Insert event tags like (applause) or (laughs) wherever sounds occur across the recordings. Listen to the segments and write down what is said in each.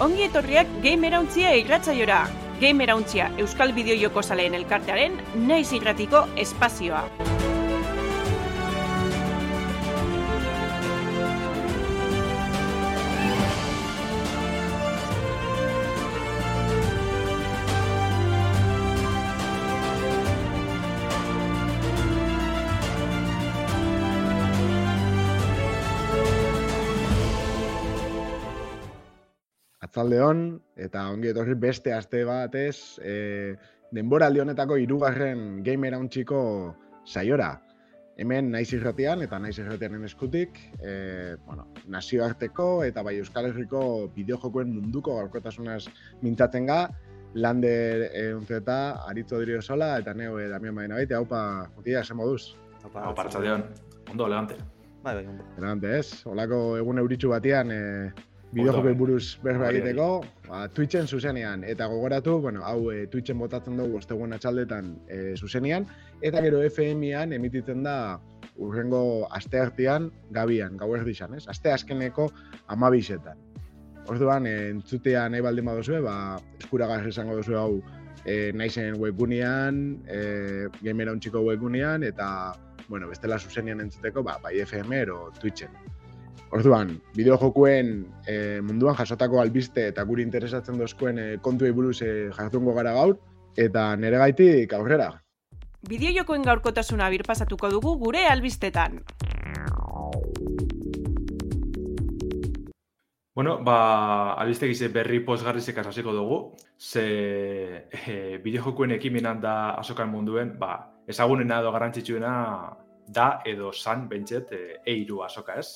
Ongi etorriak Gamerauntzia irratzaiora. Gamerauntzia Euskal Bideojoko Zaleen elkartearen naiz irratiko espazioa. Atzaldeon, eta ongi etorri beste aste batez, e, denboraldi honetako hirugarren gamer hauntziko saiora. Hemen naiz irratian eta naiz irratianen eskutik, e, bueno, nazioarteko eta bai Euskal Herriko bideojokoen munduko gaurkotasunaz mintzatzen ga, Lander e, untzeta, Aritzo Dirio Sola, eta neu e, Damian Baina Baite, haupa, mutia, esen moduz. Haupa. Ondo, elegante. Bai, bai, ondo. Elegante, ez? Olako egun euritxu batean, e, bideojokoi buruz berba Bai, bai. egiteko, ba, Twitchen zuzenean, eta gogoratu, bueno, hau e, Twitchen botatzen dugu osteguen atxaldetan e, zuzenean, eta gero FM-ean emititzen da urrengo asteartean gabian, gau erdixan, ez? Aste azkeneko amabisetan. Orduan, e, entzutea nahi baldin baduzue, ba, eskuragarri izango duzu hau e, naizen webgunean, e, gamera untxiko webgunean, eta, bueno, bestela zuzenean entzuteko, ba, bai FM ero Twitchen. Orduan, bideojokuen e, munduan jasotako albiste eta guri interesatzen dozkuen e, kontuei buruz e, jartungo gara gaur, eta nere gaitik aurrera. Bideojokoen gaurkotasuna birpasatuko dugu gure albistetan. Bueno, ba, albiste gize berri posgarrizek hasiko dugu, ze e, bideojokoen ekimenan da asokan munduen, ba, ezagunena edo garrantzitsuena da edo san bentset e, eiru asoka ez.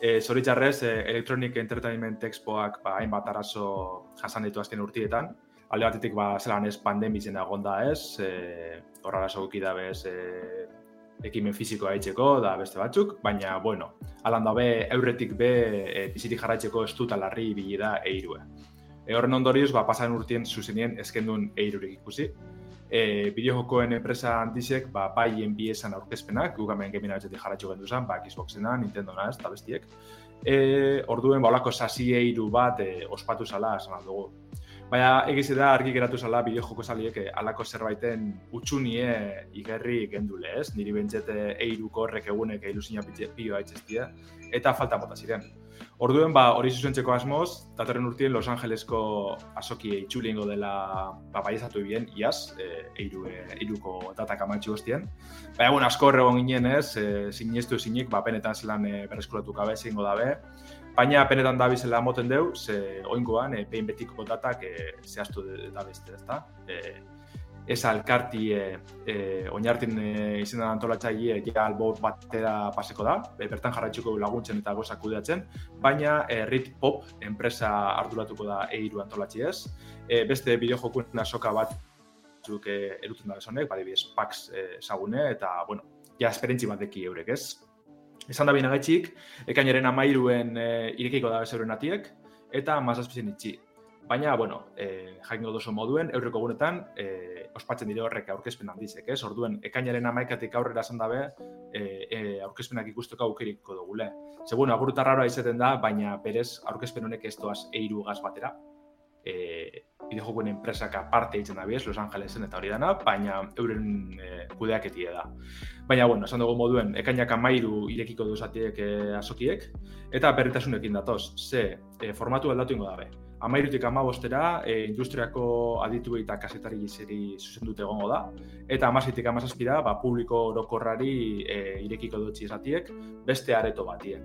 E, Zoritxarrez, e, Electronic Entertainment Expoak ba, hainbat arazo jasan ditu azken urtietan. Alde batetik, ba, zelan ez pandemitzen egon da ez, e, horra arazo da bez, e, ekimen fizikoa haitzeko da beste batzuk, baina, bueno, alan dabe, eurretik be, e, bizirik jarraitzeko ez dut alarri ibili da eirue. E, horren ondorioz, ba, pasan urtien zuzenien ezkendun eirurik ikusi. E, bideojokoen enpresa handizek, ba, bai enbiesan aurkezpenak, gugamen gemina betzetik jarraitzu gendu zen, ba, Xboxena, Nintendo na ez, eta bestiek. E, orduen, ba, olako sasi eiru bat e, ospatu zala, esan dugu. Baina egiz da argi geratu zala bideojoko saliek eh, alako zerbaiten utxunie igerri gendule, ez? Niri bentsete eiruko horrek egunek eilusina pio haitzestia, eta falta bota ziren. Orduen, ba, hori zuzentzeko asmoz, datorren urtien Los Angelesko asoki itxuli ingo dela ba, baiezatu bien, iaz, e, eiru, e, eiruko datak amatxu goztien. Baina, bueno, asko horregon ginen ez, e, sinestu zinik, ba, penetan zelan e, berreskuratu gabe zingo dabe, Baina penetan da bizela moten deu, ze oingoan, e, behin betiko datak e, zehaztu de- da beste, ezta? E, esa alkarti e, e, oinartin e, izenan antolatzaile ja albor batera paseko da, e, bertan jarraitzuko laguntzen eta gozak kudeatzen, baina e, Rit Pop enpresa arduratuko da eiru antolatzi ez. E, beste bideojokuen asoka bat zuk e, eruten da besonek, badibidez PAX e, sagune, eta, bueno, ja esperentzi bat deki eurek, ez? Esan da bina gaitxik, ekainaren amairuen e, irekiko da bezeuren atiek, eta mazazpizien itxi. Baina, bueno, e, jakingo dozo moduen, eurreko gunetan, e, ospatzen dire horrek aurkezpen handizek, ez? Orduen, ekainaren amaikatik aurrera esan dabe, e, e, aurkezpenak ikusteko aukeriko dugule. Ze, bueno, agurta raroa izaten da, baina berez aurkezpen honek ez doaz eiru gaz batera. E, bideojokoen enpresak aparte egiten dabiez, Los Angelesen eta hori dana, baina euren e, kudeaketia da. Baina, bueno, esan dugu moduen, ekainak amairu irekiko duzatiek e, asokiek, eta berritasunekin datoz, ze e, formatu aldatu ingo dabe. Amairutik amabostera, e, industriako adituei eta kasetari gizeri zuzendute egongo da, eta amazitik amazazpira, ba, publiko orokorrari e, irekiko dutxi esatiek, beste areto batien.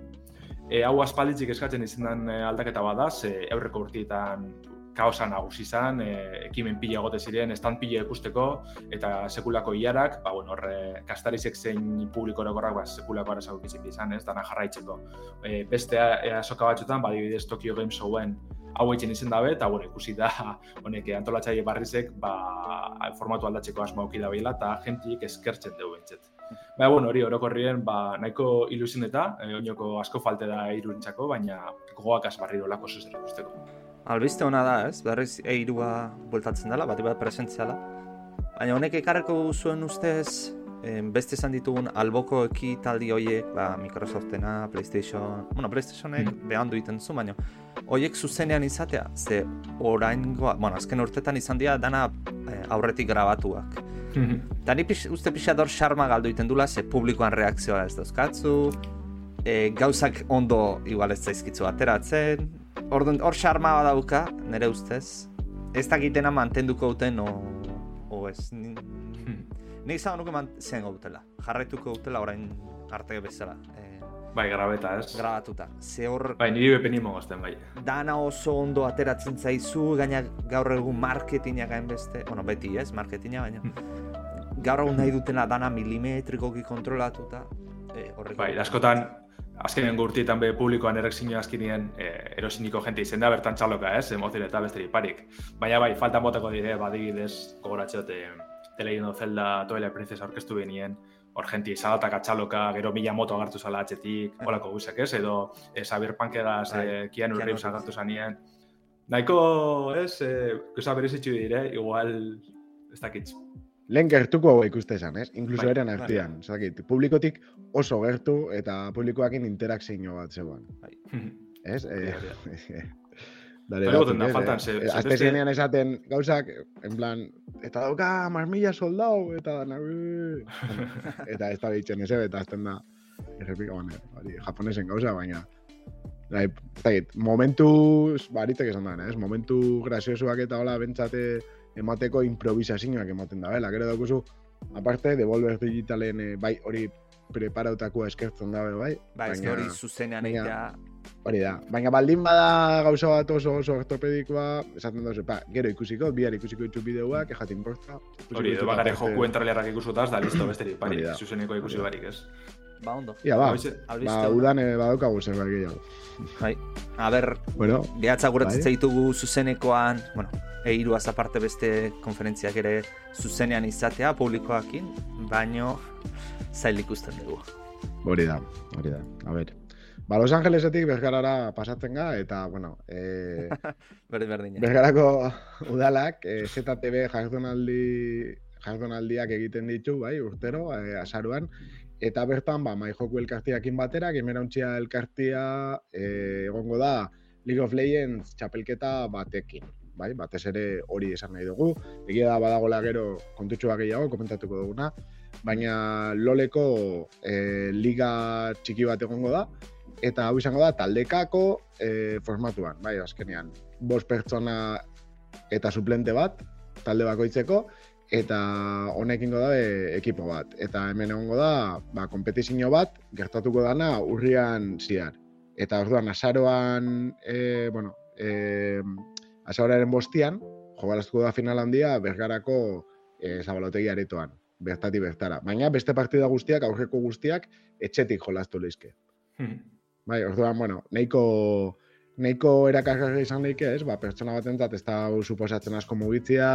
E, hau aspalditzik eskatzen izendan e, aldaketa bada, ze aurreko urtietan kaosa nagusi izan, e, ekimen pila gote ziren, estan pila ikusteko, eta sekulako iarak, ba, bueno, horre, kastarizek zein publiko orokorrak, ba, sekulako izin izan, ez, dana jarraitzeko. E, beste azoka batzutan, ba, adibidez Tokyo Game Showen hau eitzen izen dabe, eta bueno, ikusi da, (laughs) honek, antolatzaile barrizek, ba, formatu aldatzeko asmo auki dabeila, eta jentik eskertzen dugu entzet. Baina, bueno, hori orokorrien, ba, nahiko ilusin eta, e, oinoko asko falte da irurentzako, baina gogoak azbarri dolako zuzer ikusteko. Albiste hona da, ez? Berriz eirua bueltatzen dela, bat bat presentziala. Baina honek ekarreko zuen ustez beste esan ditugun alboko ekitaldi horiek, ba, Microsoftena, PlayStation, bueno, PlayStationek Mm. behandu egiten zu, baina horiek zuzenean izatea, ze oraingoa, bueno, azken urtetan izan dira dana eh, aurretik grabatuak. (laughs) Eta ni pix, uste pixador xarma galdu iten dula, ze publikoan reakzioa ez dauzkatzu, e, gauzak ondo igual ez zaizkitzu ateratzen, hor xarma badauka, nire ustez, ez dakitena mantenduko duten o, o ez. Ni, ni izan nuke man, zen gautela, jarraituko dutela orain arte bezala, e, Bai, grabeta, ez? grabatuta. Ze hor Bai, niri bepen imogazten, bai. dana oso ondo ateratzen zaizu, gaina gaur egun marketinga gain beste, bueno, beti ez, marketinga, baina gaur egun nahi dutena dana milimetrikoki kontrolatuta, e, horrek. Bai, askotan, azkenen gurtietan be publikoan erekzio azkinien eh, erosiniko jente izen da bertan txaloka, ez? Emozio eta besterik parik. Baina bai, faltan botako dire, badibidez, gogoratxot, eh, The Legend of Zelda, Twilight Princess aurkeztu benien, hor jenti salatak atxaloka, gero mila moto agartu zala atxetik, holako guzek, ez? Edo eh, Cyberpunkegaz, Bai, eh, Keanu Reeves agartu zanien. Nahiko, ez, eh, gauza berezitzu dire, igual, ez dakit, Lehen gertuko hau ikuste esan, ez? Inkluso Bai, eren bai. artean. Zakit, publikotik oso gertu eta publikoakin interakzio bat zegoen. (laughs) Ez? Eh, Dare Bai, (laughs) batzuk, goten da, faltan, eh, ze- eh, beste- zenean esaten gauzak, en plan, eta dauka marmila soldau, eta dana, (laughs) eta ez da ditzen ez, eta azten da, errepika bane, hori, japonesen gauza, baina, Bai, ez dakit, momentu, baritek esan da, ez? Momentu graziosuak eta hola bentsate emateko improvisazioak ematen da, bela, gero daukuzu, aparte, Devolver Digitalen, eh, bai, hori preparautakoa eskertzen dabe, bai? Ba, ez hori zuzenean baina- egitea, Hori da. Baina baldin bada gauza bat oso oso ortopedikoa, esaten duzu, pa, gero ikusiko, bihar ikusiko ditu bideoak, ejat importa. ikusiko Hori, edo bakare jokuen trailerrak ikusutaz, da listo besterik, parik, da. zuzeneko ikusi barik, ez? Ba ondo. Ia, ba, ba, udan eh, badaukagu zerbait gehiago. Bai. A ber, Bueno, Behatza guratzen Bai. zaitugu zuzenekoan, bueno, eiruaz aparte beste konferentziak ere zuzenean izatea publikoakin, baino zail ikusten dugu. hori da, hori da. A ber. Ba, Los Angelesetik Bergarara pasatzen ga, eta, bueno, eh, (laughs) Berdin berdina. Bergarako udalak, eh, ZTB jardunaldi, jardunaldiak egiten ditu, bai, urtero, eh, azaruan, eta bertan, ba, mai joku elkartiakin batera, gemerauntxia elkartia eh, egongo da League of Legends txapelketa batekin. Bai, batez ere hori esan nahi dugu. Egia da badagola gero kontutxua gehiago, komentatuko duguna. Baina loleko eh, liga txiki bat egongo da, eta hau izango da taldekako eh, formatuan, bai, azkenean. Bost pertsona eta suplente bat, talde bakoitzeko, eta honekingo da e, ekipo bat. Eta hemen egongo da, ba, kompetizio bat, gertatuko dana urrian ziar. Eta orduan, azaroan, e, bueno, e, azaroaren bostian, jogalaztuko da final handia bergarako e, zabalotegi aretoan, bertati bertara. Baina beste partida guztiak, aurreko guztiak, etxetik jolastu leizke. Bai, orduan, bueno, nahiko nahiko erakargarri izan daike, ez? Ba, pertsona batentzat ez da suposatzen asko mugitzea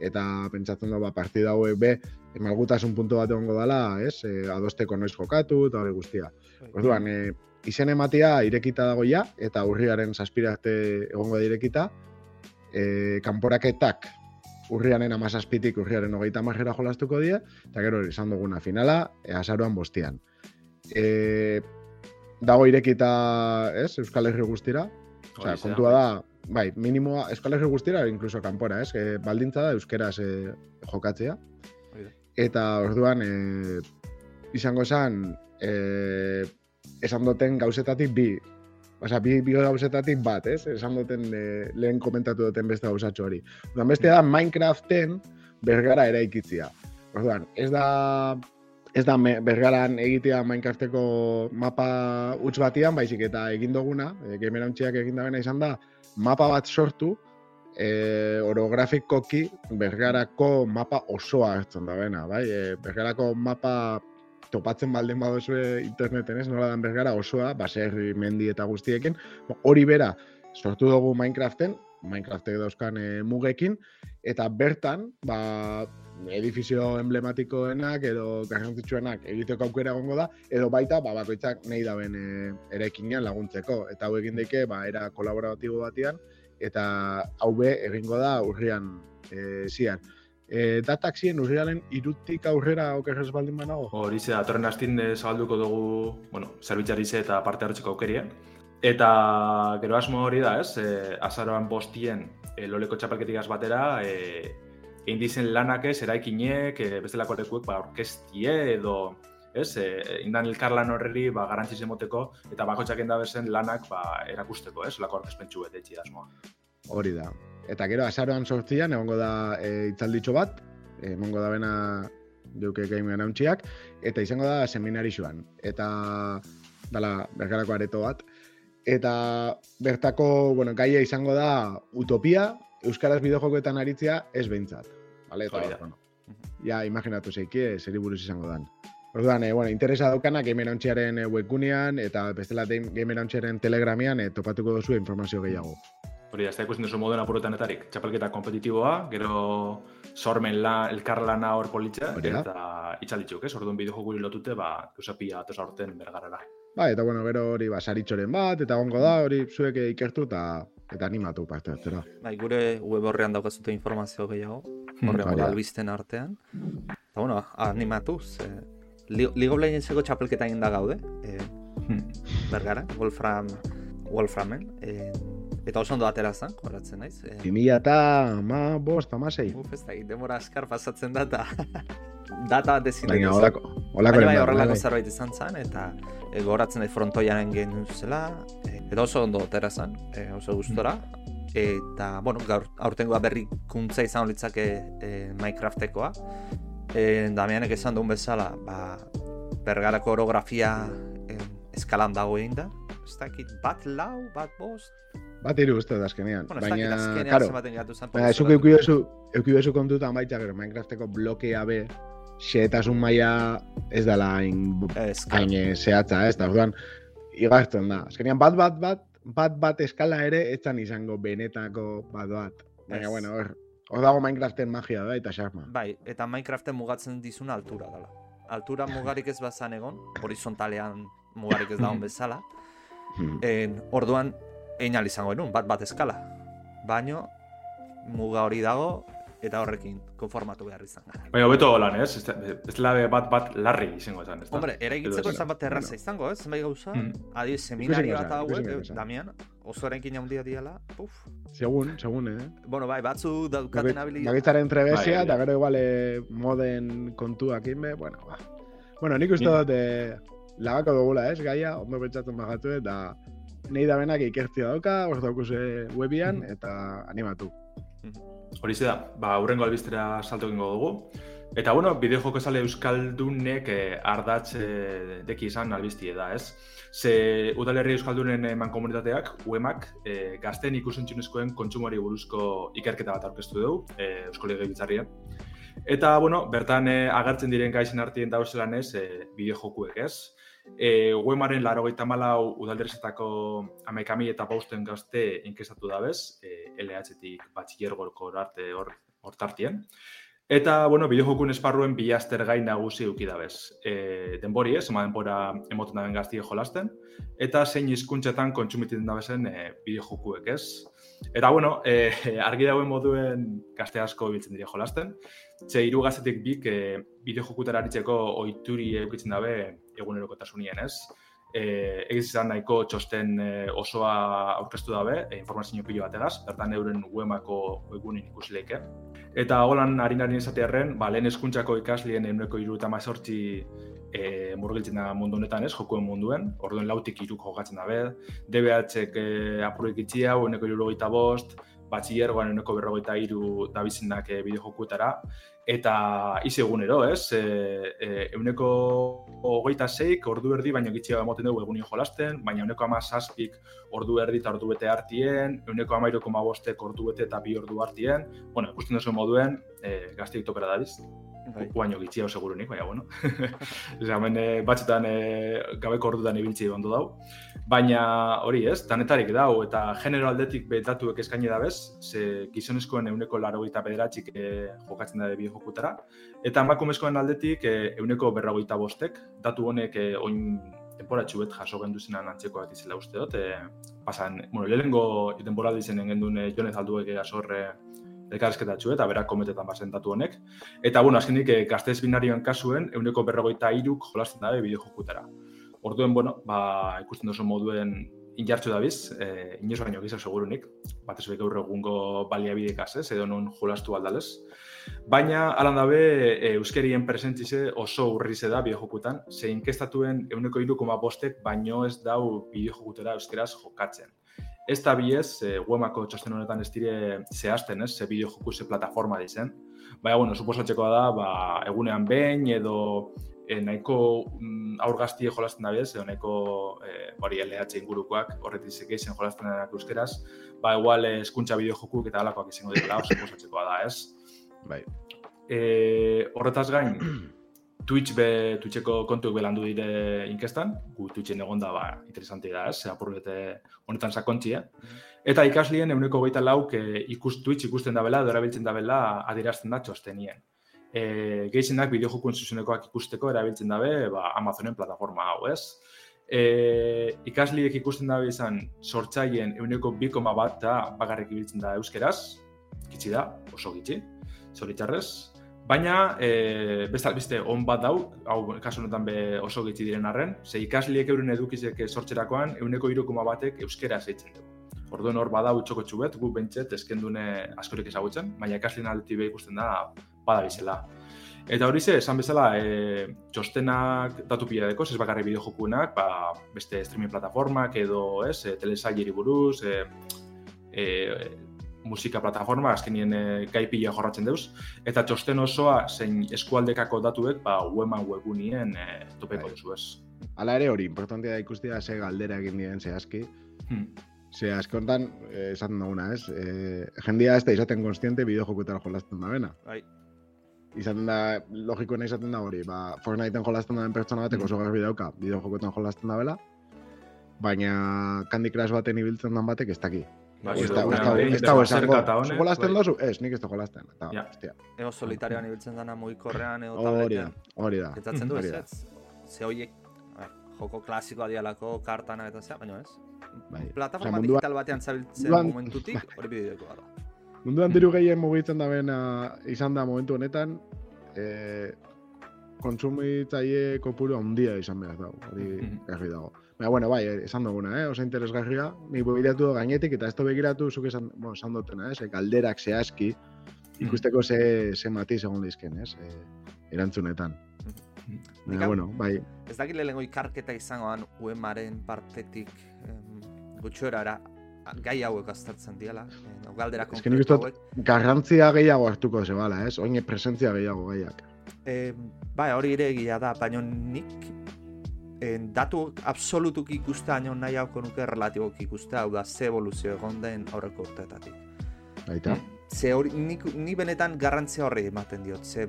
eta pentsatzen da ba partida hauek be malgutasun puntu bat egongo dela, ez? E, adosteko noiz jokatu eta hori guztia. Orduan, e, izen ematia irekita dago ja eta urriaren zazpira arte egongo da irekita. E, kanporaketak urriaren amazazpitik urriaren hogeita marrera jolastuko die, eta gero izan duguna finala, e, azaroan bostian. E, dago irekita, ez, Euskal Herri guztira. Osea, kontua da, bai, minimoa Euskal Herri guztira, incluso kanpora, ez, e, baldintza da euskeraz e, jokatzea. Da. Eta orduan, e, izango zen, e, esan duten gauzetatik bi, Osea, bi, bi gauzetatik bat, ez? Esan duten e, lehen komentatu duten beste gauzatxo hori. Orduan, beste da Minecraften bergara eraikitzia. Orduan, ez da ez da bergaran egitea Minecrafteko mapa huts batian, baizik eta egin duguna, e, gamerauntziak egin dabena izan da, mapa bat sortu, e, orografikoki bergarako mapa osoa hartzen da bena, bai? E, bergarako mapa topatzen baldin badozue interneten ez, nola dan bergara osoa, baserri, mendi eta guztiekin, hori bera sortu dugu Minecraften, Minecraftek dauzkan e, mugekin, eta bertan, ba, edifizio emblematikoenak edo garrantzitsuenak egiteko aukera egongo da, edo baita ba, bakoitzak nahi daben e, eraikinean laguntzeko. Eta hau egin daike ba, era kolaboratibo batean, eta hau be egingo da urrian e, zian. E, da taxien urrialen irutik aurrera okerrez baldin banago? Hori ze, atorren hastin eh, zabalduko dugu, bueno, zerbitzari ze eta parte hartzeko aukeria. Eta gero asmo hori da, ez, e, azaroan bostien e, loleko txapelketik batera, e, egin dizen lanak ez, eraikinek, e, bestelako lekuek, ba, orkestie edo, ez, e, indan elkarlan horreri, ba, garantziz emoteko, eta bako txaken da bezen lanak, ba, erakusteko, ez, lako orkespentsu bete etxi asmoa. Hori da. Eta gero, azaroan sortzian, egongo da e, itzalditxo bat, egongo da bena duke game anauntziak, eta izango da seminarixuan. Eta, dala, bergarako areto bat, Eta bertako, bueno, gaia izango da utopia, Euskaraz bideojokoetan aritzea ez behintzat. Vale, eta, bueno, ja, imaginatu zeiki, zeri buruz izango dan. Orduan, eh, bueno, interesa daukana Gamer eh, webgunean eta bestela Gamer telegramian eh, topatuko duzu informazio gehiago. Hori, ez da ikusten duzu moduen apurotanetarik. Txapelketa kompetitiboa, gero sormen la, elkarlana hor politxe, eta itxalitzuk, ez? Orduan bideojokuri lotute, ba, eusapia atosa horten bergarara. Ba, eta bueno, gero hori ba, saritxoren bat, eta gongo da, hori zuek ikertu eta eta animatu parte hartzera. Bai, gure web horrean daukazute informazio gehiago, hmm, horrean mm, albisten artean. Eta bueno, animatu, ze... League of Legendseko txapelketa egin da gaude, e, bergara, Wolfram, Wolframen. E, eta oso ondo atera zen, horatzen naiz. E, Bimila eta ma bost, ama zei. Uf, ez da, demora askar pasatzen da, eta (laughs) data bat ezin. Baina, holako, holako, bai, horrelako zerbait izan zen, eta e, goratzen da frontoiaren gen zela, e, eta oso ondo otera zen, e, oso gustora. Eta, bueno, gaur, aurtengoa berrikuntza izan litzake e, Minecraftekoa. E, Damianek esan duen bezala, ba, bergarako orografia e, eskalan dago egin da. Ez dakit, bat lau, bat bost? Bat iru uste da azkenean. Bueno, baina, azkenean zematen gatu zen. Baina, esuk eukibezu, eukibezu kontutan baita, gero, Minecrafteko blokea be, xetasun maila ez dela hain hain eh, zehatza, ez da, orduan, igartzen da. Azkenean, bat, bat, bat, bat, bat eskala ere, etzan izango benetako bat. Baina, bueno, hor, hor dago Minecraften magia da, eta xarma. Bai, eta Minecraften mugatzen dizun altura dela. Altura mugarik ez bazan egon, horizontalean mugarik ez daun bezala. Hmm. en, orduan, einal izango enun, bat bat eskala. Baino, muga hori dago, eta horrekin konformatu behar izan gara. Baina, beto lan, ez? Ez labe bat bat larri izango esan, ez da? Hombre, ere egitzeko esan bat erraza izango, ez? Zenbait gauza, mm. adi, seminario bat hauek, Damian, oso erenkin jaundia diala, puf. Segun, segun, eh? Bueno, bai, batzu daukaten habilidad. Bagitzaren trebezia, bai, eta gero igual eh, moden kontuak inbe, bueno, ba. Bueno, nik uste dut, eh, lagako dugula, ez, gaia, ondo pentsatzen bagatu, eta nahi da benak ikertzia dauka, hor daukuse webian, mm. eta animatu. Mm hori da, ba, urrengo albistera salto egingo dugu. Eta, bueno, bideo joko esale Euskaldunek eh, ardatz eh, deki izan albiztie da, ez? Ze udalerri Euskaldunen eman komunitateak, UEMak, eh, gazten ikusentzunezkoen kontsumoari buruzko ikerketa bat aurkeztu dugu, eh, Euskal Herri Eta, bueno, bertan eh, agertzen diren gaizin artien dauzelan ez, eh, bideo jokuek, ez? E, Uemaren laro gaita malau udalderezetako amekami eta bausten gazte inkestatu da bez, e, LH-tik batxillergorko arte hor, hor tartien. Eta, bueno, bideojokun esparruen bilazter gai nagusi uki da bez. E, denbori ez, ema denbora emoten daben gazti jolasten, eta zein hizkuntzetan kontsumitzen da bezen e, bideojokuek ez. Eta, bueno, e, argi dauen moduen gazte asko biltzen dira jolasten. Txe, iru gaztetik bik e, bideojokutara aritzeko oituri eukitzen dabe egunerokotasunien, ez? Eh, egiz izan nahiko txosten eh, osoa aurkeztu dabe, e, informazio pilo bategaz, bertan euren webako webgunin ikusileike. Eta holan harin harin ba, lehen eskuntzako ikaslien eguneko iru eta mazortzi e, murgiltzen da mundu honetan ez, jokuen munduen, orduen lautik iruk jokatzen dabe, DBH-ek e, apurik itxia, eguneko iru bost, batxillergoan eguneko berrogeita iru dabizenak e, bideo jokuetara, eta izi egunero, ez? E, e, euneko hogeita zeik, ordu erdi, baina gitxia emoten dugu egunio jolasten, baina euneko ama zazpik ordu erdi eta ordu bete hartien, euneko ama iroko ordu bete eta bi ordu hartien, bueno, ikusten duzu moduen, e, gazteik topera da biz. Bai. Baina gitxia seguru nik, baina, bueno. (laughs) Ez hemen, e, batxetan e, gabeko ordutan ibiltzi ondo dau. Baina hori ez, tanetarik dau, eta genero aldetik betatuek eskaini da bez, ze gizonezkoen euneko laro gita pederatxik e, jokatzen da bi jokutara. Eta emakumezkoen aldetik e, euneko berragoita bostek, datu honek e, oin temporatxu bet jaso gendu zenan antzeko bat izela uste dut. E, pasan, bueno, lehenengo denbora dizen engendun e, jonez alduek azorre elkarrezketatxu eta berak kometetan basentatu honek. Eta, bueno, azkenik, e, gaztez binarioan kasuen, euneko berrogeita iruk jolasten dabe bideo jokutara. Orduen, bueno, ba, ikusten duzu moduen injartzu da biz, e, inoz baino gizak segurunik, bat ez gaur egungo baliabidekaz, ez, edo non jolastu aldalez. Baina, alan dabe, e, euskerien presentzize oso urri da bideojokutan, ze inkestatuen euneko irukoma bostek, baino ez dau bideojokutera euskeraz jokatzen. Ez da biez, e, webako txosten honetan ez dire zehazten, ez, ze bideojoku ze plataforma dizen. Baina, bueno, suposatxeko da, ba, egunean behin edo e, nahiko mm, aurgaztie jolasten da bez, edo nahiko e, hori LH ingurukoak, horretik zekeizen jolasten da euskeraz, ba, igual eskuntza bideo jokuk eta alakoak izango dira, oso da, ez? Bai. E, horretaz gain, (clears throat) Twitch be, Twitcheko kontuek belandu dire inkestan, gu Twitchen egon da, ba, interesanti da, ez, apurrete honetan sakontxia. Eta ikaslien, euneko gaita lauk, ikus, Twitch ikusten da bela, dora biltzen da txostenien e, gehienak bideo jokuen zuzenekoak ikusteko erabiltzen dabe ba, Amazonen plataforma hau, ez? E, ikasliek ikusten dabe izan sortzaien euneko bikoma bat da bagarrik ibiltzen da euskeraz, gitsi da, oso gitsi, zoritxarrez, Baina, e, beste, beste on bat dau, hau kasu honetan be oso gitzi diren arren, ze ikasliek euren edukizek sortzerakoan, euneko irukoma batek euskera zeitzen dugu. Orduan hor bada utxoko txubet, gu bentset eskendune askorik ezagutzen, baina ikaslien aldetik be ikusten da bizela. Eta hori ze, esan bezala, e, txostenak datu pila deko, ez bakarri bideo jokunak, ba, beste streaming plataformak edo, ez, e, telesaileri buruz, e, e, musika plataforma, azkenien e, gai pila jorratzen deuz, eta txosten osoa zein eskualdekako datuek, ba, weban webunien e, topeko bai. duzu, ez. Hala ere hori, importantia da ikustia ze galdera egin dien zehazki. Hmm. Ze askontan, eh, esaten duguna, ez? Eh, jendia ez da izaten konstiente bideo jokutara jolazten da bena. Bai izaten da, logikoena izaten da hori, ba, Fortnitean jolazten den pertsona batek oso garbi dauka, bideo jokoetan jolazten da bela, baina Candy Crush baten ibiltzen den batek ez daki. Ba, ez da, ez da, jolazten dozu? Ez, nik ez da jolazten. Eta, ja. Ego solitarioan ibiltzen dena mugikorrean, ego Hori da, hori da. Etzatzen du ez, ez? Ze horiek, joko klasikoa dialako, kartana eta zea, baina ez? Bai. Plataforma digital batean zabiltzen momentutik, hori bideoko gara. Munduan diru gehien mugitzen da bena izan da momentu honetan, e, kontsumitzaile kopuru handia izan behar dago, hori garri dago. Baina, bueno, bai, esan duguna, eh? oso interesgarria, ni begiratu gainetik, eta ez begiratu zuk esan, bueno, esan dutena, eh? galderak zehazki, ikusteko ze, ze matiz egon dizken, eh? erantzunetan. Baina, bueno, bai. Ez dakit lehenko ikarketa izangoan UEMaren partetik gutxorara gai hauek aztertzen diela, eh, galdera konkretu hauek. garrantzia gehiago hartuko zebala, ez? Oine presentzia gehiago gaiak. Eh, bai, hori ere egia da, baina nik eh, datu absolutuk ikuste haino nahi hauko nuke relatibok ikuste, hau da, ze evoluzio egon den aurreko urteetatik. Baita? Eh, ze hori, nik, ni benetan garrantzia horri ematen diot, ze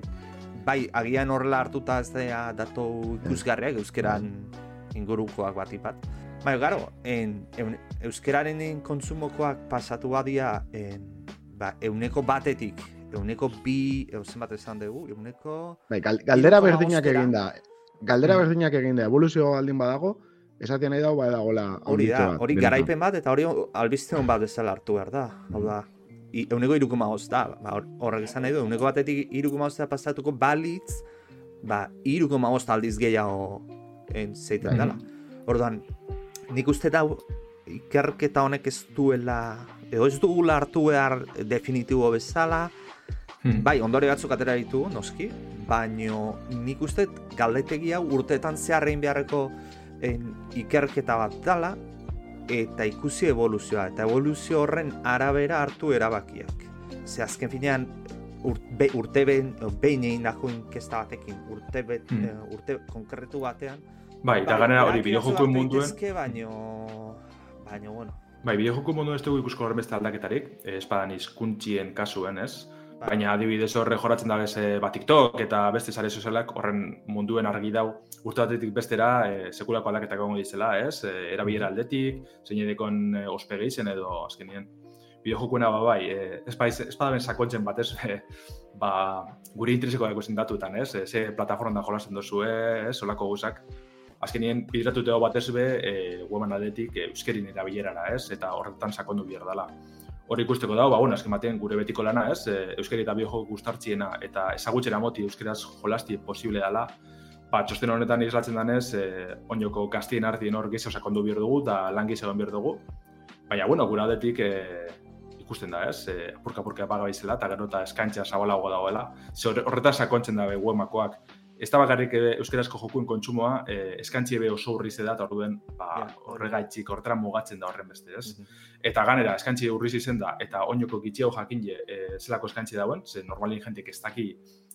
bai, agian horrela hartuta ez da datu ikusgarriak, euskeran ingurukoak bat ipat. Baina, garo, en, en, euskeraren kontsumokoak pasatu badia en, ba, euneko batetik, euneko bi, eusen bat esan dugu, euneko... Bai, galdera berdinak egin da, galdera mm. berdinak egin da, evoluzio baldin badago, esatia nahi dago, bai dagoela... Hori da, hori garaipen bat, eta hori albizte hon bat bezala hartu behar da, hau da, i, euneko irukuma da, ba, horrek esan nahi du, euneko batetik irukuma da pasatuko balitz, ba, irukuma aldiz gehiago en, zeiten dela. Orduan, nik uste da ikerketa honek ez duela edo ez dugula hartu behar definitibo bezala hmm. bai, ondore batzuk atera ditu, noski baino nik uste galdetegia urteetan zeharrein beharreko en, ikerketa bat dala eta ikusi evoluzioa eta evoluzio horren arabera hartu erabakiak ze azken finean urte behin egin dago inkesta batekin urte, hmm. eh, urte konkretu batean Bai, eta ganera hori bideojokuen munduen... baino... Baino, bueno... Bai, bideojokuen munduen ez dugu ikusko horren beste aldaketarik, eh, espadan izkuntzien kasuen, ez? Bai. Baina adibidez horre joratzen da beze bat TikTok eta beste sare sozialak horren munduen argi dau urte batetik bestera e, sekulako aldaketak egongo dizela, ez? E, erabilera aldetik, zein edekon e, ospege izen edo azkenien bideojokuena ba bai, e, ez, ba, ez badaben sakontzen bat, (laughs) ez? E, ba, guri intereseko dago datutan, ez? E, ze plataforma da jolazen dozu, ez? Solako guzak azkenien bidratuteo batez be, e, weban aldetik e, euskerin erabilerara, ez? Eta horretan sakondu behar dela. Hori ikusteko dago, ba, bueno, azken batean gure betiko lana, ez, e, euskari eta biojok gustartziena eta ezagutxera moti euskaraz jolasti posible dela, ba, txosten honetan islatzen danez, e, oinoko gaztien artien hor gizio sakondu behar dugu, eta lan gizio behar dugu. Baina, bueno, gure aldetik e, ikusten da, ez, e, apurka-apurka apaga bizela, eta gero eta eskaintza zabalago dagoela. Ze horretaz sakontzen dabe, webmakoak, ez da bakarrik euskarazko jokuen kontsumoa, eh, eskantzi ebe oso urri zeda, eta orduen ba, horregaitzik, horretara mugatzen da horren beste, ez? Mhm. Eta ganera, eskantzi urri zizen da, eta oinoko gitxiago jakin je, e, zelako eskantzi dauen, ze normalin jentik ez daki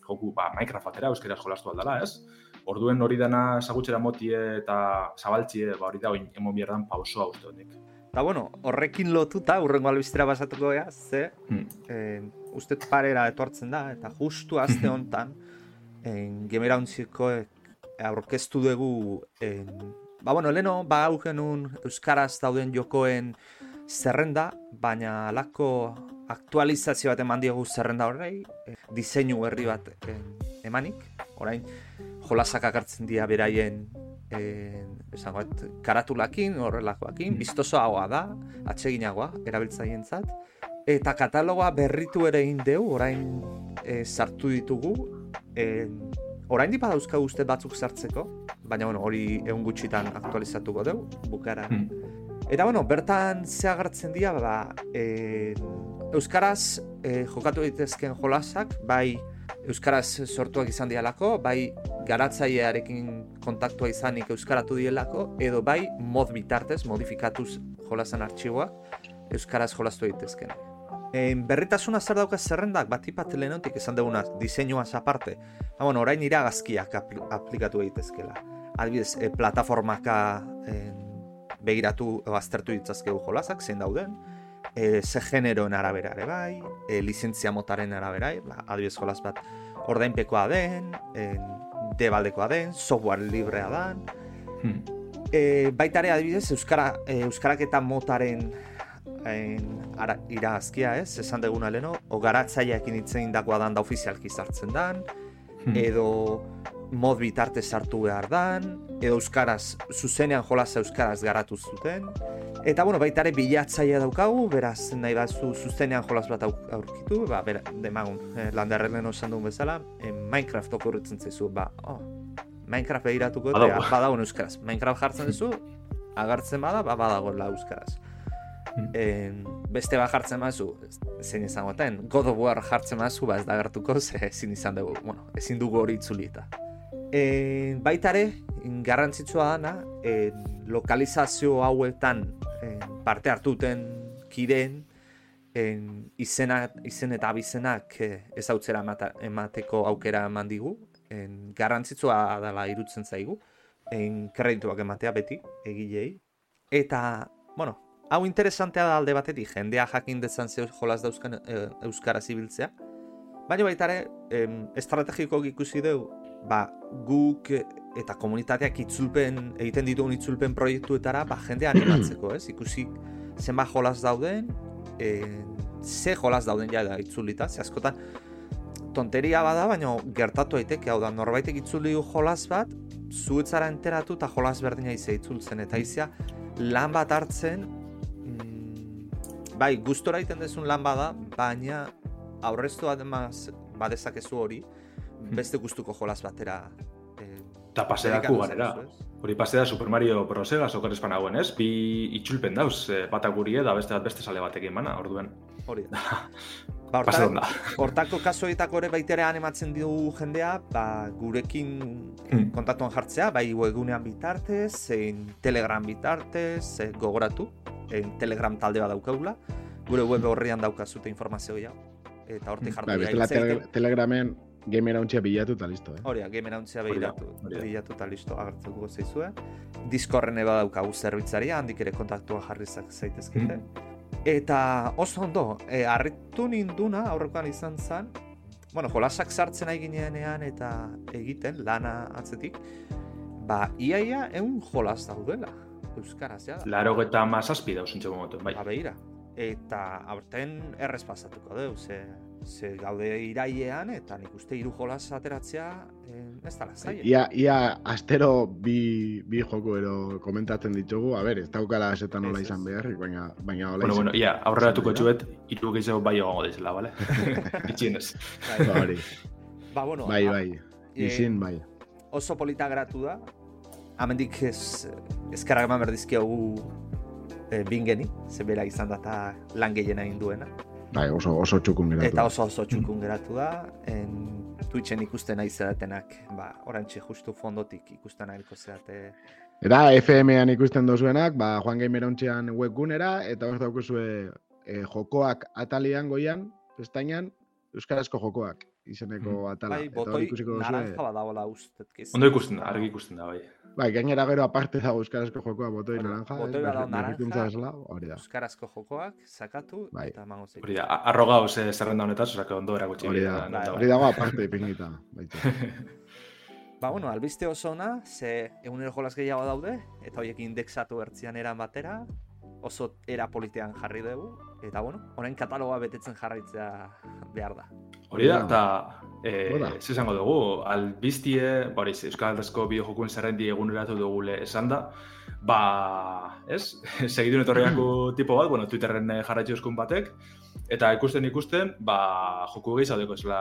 joku ba, Minecraft atera, euskaraz jolastu aldala, ez? Orduen hori dana zagutxera motie eta zabaltzie, ba, hori da, oin, emon bierdan pausoa uste honik. Eta bueno, horrekin lotuta, urrengo albiztera basatuko ea, ze, hmm. eh, uste parera etortzen da, eta justu azte (clears throat) honetan, en gemerauntziko eh, aurkeztu dugu en, ba bueno, leno ba hau genuen euskaraz dauden jokoen zerrenda, baina alako aktualizazio bat eman diogu zerrenda horrei, e, diseinu berri bat emanik, orain jolasak akartzen dira beraien e, esango, karatulakin, horrelakoakin, mm. biztosoagoa da, atseginagoa, erabiltzaientzat, eta katalogoa berritu ere egin dugu, orain e, sartu ditugu, e, orain dipa dauzka uste batzuk sartzeko, baina bueno, hori egun gutxitan aktualizatuko dugu, bukara. Hmm. Eta bueno, bertan ze agertzen dira, ba, e, Euskaraz e, jokatu ditezken jolasak, bai Euskaraz sortuak izan dialako, bai garatzailearekin kontaktua izanik Euskaratu dielako, edo bai mod bitartez, modifikatuz jolasan artxiboak, Euskaraz jolastu ditezken. En berritasuna zer dauka zerrendak, bat ipat lehenotik esan duguna, diseinua aparte. Ha, bueno, orain iragazkiak aplikatu egitezkela. Adibidez, e, plataformaka begiratu, aztertu ditzazkegu jolazak, zein dauden, e, ze generoen arabera ere bai, e, lizentzia motaren arabera, ba, adibidez jolaz bat, ordainpekoa den, en, debaldekoa den, software librea den, hmm. e, baitare adibidez, Euskara, e, Euskarak eta motaren en, ara, irazkia ez, esan deguna leno, o garatzaileekin itzen dagoa dan da ofizialki sartzen dan, hmm. edo mod bitarte sartu behar dan, edo euskaraz, zuzenean jolaza euskaraz garatu zuten, eta bueno, baita ere bilatzaia daukagu, beraz nahi bat zu, zuzenean jolaz bat aurkitu, ba, bera, demagun, eh, landarren leno esan duen bezala, eh, Minecraft okurritzen zaizu, ba, oh, Minecraft behiratuko, badago euskaraz, Minecraft jartzen duzu, agartzen bada, ba, badago la euskaraz. En, beste bat jartzen mazu, zein izango ten, God of War jartzen mazu, ba ez da gertuko, ze ezin izan dugu, bueno, ezin dugu hori itzulita. E, baitare, garrantzitsua dana, e, lokalizazio hauetan e, parte hartuten kideen, en, izena, izen eta abizenak e, ez hautzera emateko aukera eman digu, en, garrantzitsua dela irutzen zaigu, en, kredituak ematea beti, egilei, eta, bueno, hau interesantea da alde batetik, jendea jakin dezan zeu jolaz dauzkan e, euskara zibiltzea. Baina baita ere, estrategiko ikusi dugu, ba, guk eta komunitateak itzulpen, egiten ditugun itzulpen proiektuetara, ba, jendea (clears throat) animatzeko, ez? Ikusi zenba jolaz dauden, e, ze jolaz dauden ja da itzulita, ze askotan, tonteria bada, baina gertatu daiteke hau da, norbaitek itzuli du jolaz bat, zuetzara enteratu eta jolaz berdina izia itzultzen, eta izia lan bat hartzen bai, gustora egiten dezun lan bada, baina aurreztu ademaz badezakezu hori, hmm. beste gustuko jolas batera eh, Ta paseaku ganera. Hori pasea Super Mario Bros. ega sokar espan hauen, ez? Bi itxulpen dauz, eh, batak guri da beste bat beste sale batekin bana, orduen. Hori da. (laughs) ba, hortak, hortako kasoetako ere baitere animatzen dugu jendea, ba, gurekin hmm. kontaktuan jartzea, bai webunean bitartez, zein telegram bitartez, gogoratu, en Telegram talde bat daukagula, gure web horrian daukazute informazio gehiago, eta hortik jartu bai, dira. Tele Telegramen gamer hauntzia bilatu eta listo, eh? Horia, gamer hauntzia bilatu, bilatu eta listo agertzen dugu zeizue. Discorden eba daukagu zerbitzaria, handik ere kontaktua jarrizak zaitezkete. Mm. Eta oso ondo, e, arritu ninduna aurrekoan izan zen, bueno, jolasak sartzen ari ginean eta egiten, lana atzetik, ba, iaia egun jolas daudela euskaraz, ja. Laro eta mazazpi dauz bai. Ba, behira. eta aurten errez pasatuko dugu, ze, ze gaude irailean, eta nik uste hiru jolas ateratzea eh, ez da zaila. Ia, ia astero bi, bi joko ero komentatzen ditugu, a ber, ez daukala esetan nola izan ez. behar, baina, baina hola Bueno, izan. bueno, ia, aurreratuko txuet, iru gehiago bai egongo dizela, bale? (laughs) Itxienez. Bai, Ba, hori. ba, bueno, bai, a- bai, eh, izin, bai. oso polita geratu da. Hemendik ez eskerrak eman berdizkiogu e, bingeni, ze bera izan da eta lan gehiena egin duena. Bai, oso, oso txukun geratu. Eta oso oso txukun geratu da. En, Twitchen ikusten nahi zeratenak, ba, orantxe justu fondotik ikusten nahiko zerate. Eta FM-an ikusten dozuenak, ba, Juan Gamer ontxean webgunera, eta hor daukuzue e, jokoak atalian goian, pestainan, Euskarazko jokoak izeneko atala. Bai, eta hor botoi ikusiko naranja duzue. badagoela ustetkiz. Ondo ikusten da, argi ikusten da, bai. Bai, gainera gero aparte dago Euskarazko jokoa botoi Bueno, naranja. botoi badago berrikuntza naranja. hori da. Euskarazko jokoak, sakatu, Bai. eta emango zeitu. Hori da, a- arro gauz eh, zerrenda honetaz, osake ondo erakutsi. Hori da, hori dago aparte ipinita. Baita. (laughs) Ba, bueno, albiste oso ona, ze egunero jolas gehiago daude, eta horiek indexatu bertzian eran batera, oso era politean jarri dugu, eta bueno, orain kataloga betetzen jarraitzea behar da. Hori da, eta eh, ez esango dugu, albiztie, bori, Euskal Aldezko bideojokuen zerrendi eguneratu dugule esan da, ba, ez, (laughs) segidun etorriako (clears throat) tipo bat, bueno, Twitterren eh, jarraitzu eskun batek, eta ikusten ikusten, ba, joku gehi zaudeko ezela,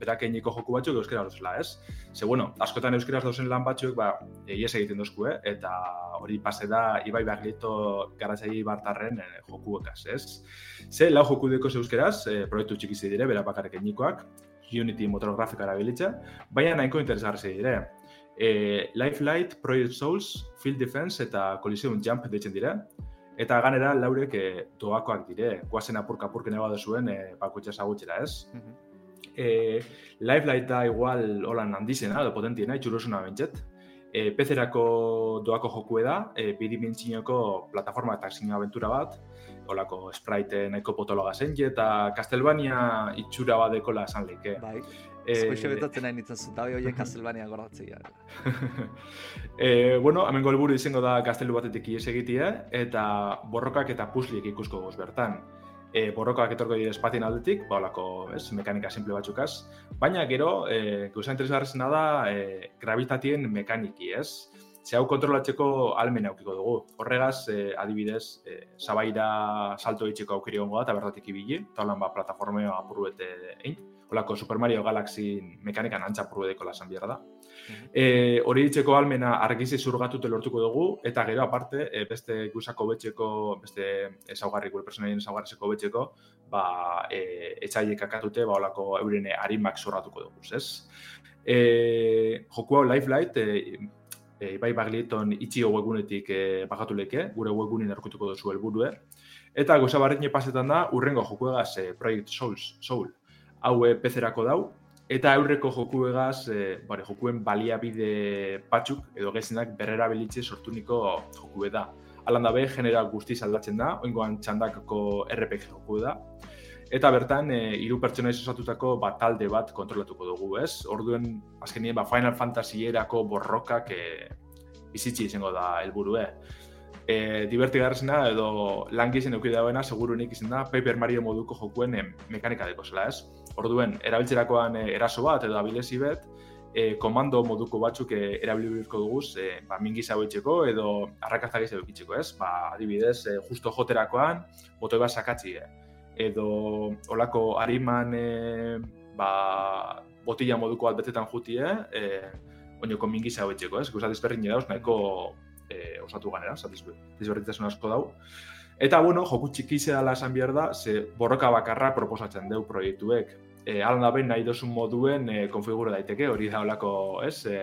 berak einiko joku batzuk euskera dozela, ez? Ze, bueno, askotan euskeraz dauzen lan batzuk, ba, ies egiten dozku, eh? eta hori pase da Ibai Baglito garatzaile bartarren eh, jokuekaz, ez? Ze, lau joku dekoz euskeraz, eh, proiektu txikizi dire, bera bakarrik einikoak, Unity motor grafika erabilitza, baina nahiko interesgarri dire. E, Life Light, Project Souls, Field Defense eta Coliseum Jump deitzen dire. Eta ganera laurek e, doakoak dire, guazen apurka apurken eba duzuen e, bakutxa zagutxera, ez? E, Life Light da igual holan handizena, edo potentiena, itxurosuna bentset. E, PC-erako doako jokue da, e, bidimentzinoko plataforma eta zinu aventura bat, holako sprite nahiko potologa zen, eta Castlevania itxura badekola esan leike. Bai, Eh, Hoxe betatzen nahi nintzen zut, hau horiek Castlevania gordatzea. (laughs) e, bueno, hemen helburu izango da gaztelu batetik ies egitea, eta borrokak eta pusliek ikusko goz bertan. E, borrokak etorko dira espatien aldetik, ba, holako, ez, mekanika simple batzukaz. Baina gero, e, gauza interesgarrezena da, e, gravitatien mekaniki, ez? Ze hau kontrolatzeko almen aukiko dugu. Horregaz, e, adibidez, e, sabaira salto itxeko aukeri gongo da, eta bertatik ibili, eta holan ba, plataformeo apurruete egin. Holako Super Mario Galaxy mekanikan antza apurruedeko lasan behar da. E, hori ditzeko almena argizi zurgatute lortuko dugu, eta gero aparte, e, beste guzako betxeko, beste ezaugarri, gure personaien ezaugarrizeko betxeko, ba, e, etxaiek akatute, ba, olako euren harimak zurratuko dugu, ez? E, joku hau Life Light, e, e, Ibai Bagliton itxio webgunetik e, bagatu leke, gure webgunin erkutuko duzu helburue. Eta goza barriñe pasetan da, urrengo jokuegaz e, Project Souls, Soul. Hau e, PC-erako dau, eta aurreko jokuegaz, e, bare, jokuen baliabide batzuk, edo gezinak berrera belitze sortuniko jokue da. Alan da be, general guztiz aldatzen da, oingoan txandakako RPG joku da. Eta bertan, e, hiru pertsona osatutako bat talde bat kontrolatuko dugu, ez? Orduen, azkenien, ba, Final Fantasy erako borrokak e, bizitzi izango da helburue. E, divertigarrezena edo langizien euki dauena segurunik izan da Paper Mario moduko jokuen e, mekanika deko zela, ez? Orduen, erabiltzerakoan e, eraso bat edo abilezi bet, e, komando moduko batzuk e, erabiliko duguz, e, ba, mingiz hauetxeko edo arrakazta gehiago eukitzeko, ez? Ba, adibidez, e, justo joterakoan, botoi bat sakatzi, e. edo olako hariman e, ba, botila moduko bat betetan jutie, e, oinoko mingiz hauetxeko, ez? Gauza desberdin dauz, nahiko e, osatu ganera, desberdintasun asko dau. Eta, bueno, joku txiki dela esan behar da, ze borroka bakarra proposatzen deu proiektuek. E, Alan da behin nahi dozun moduen e, konfigura daiteke, hori da olako, ez, e,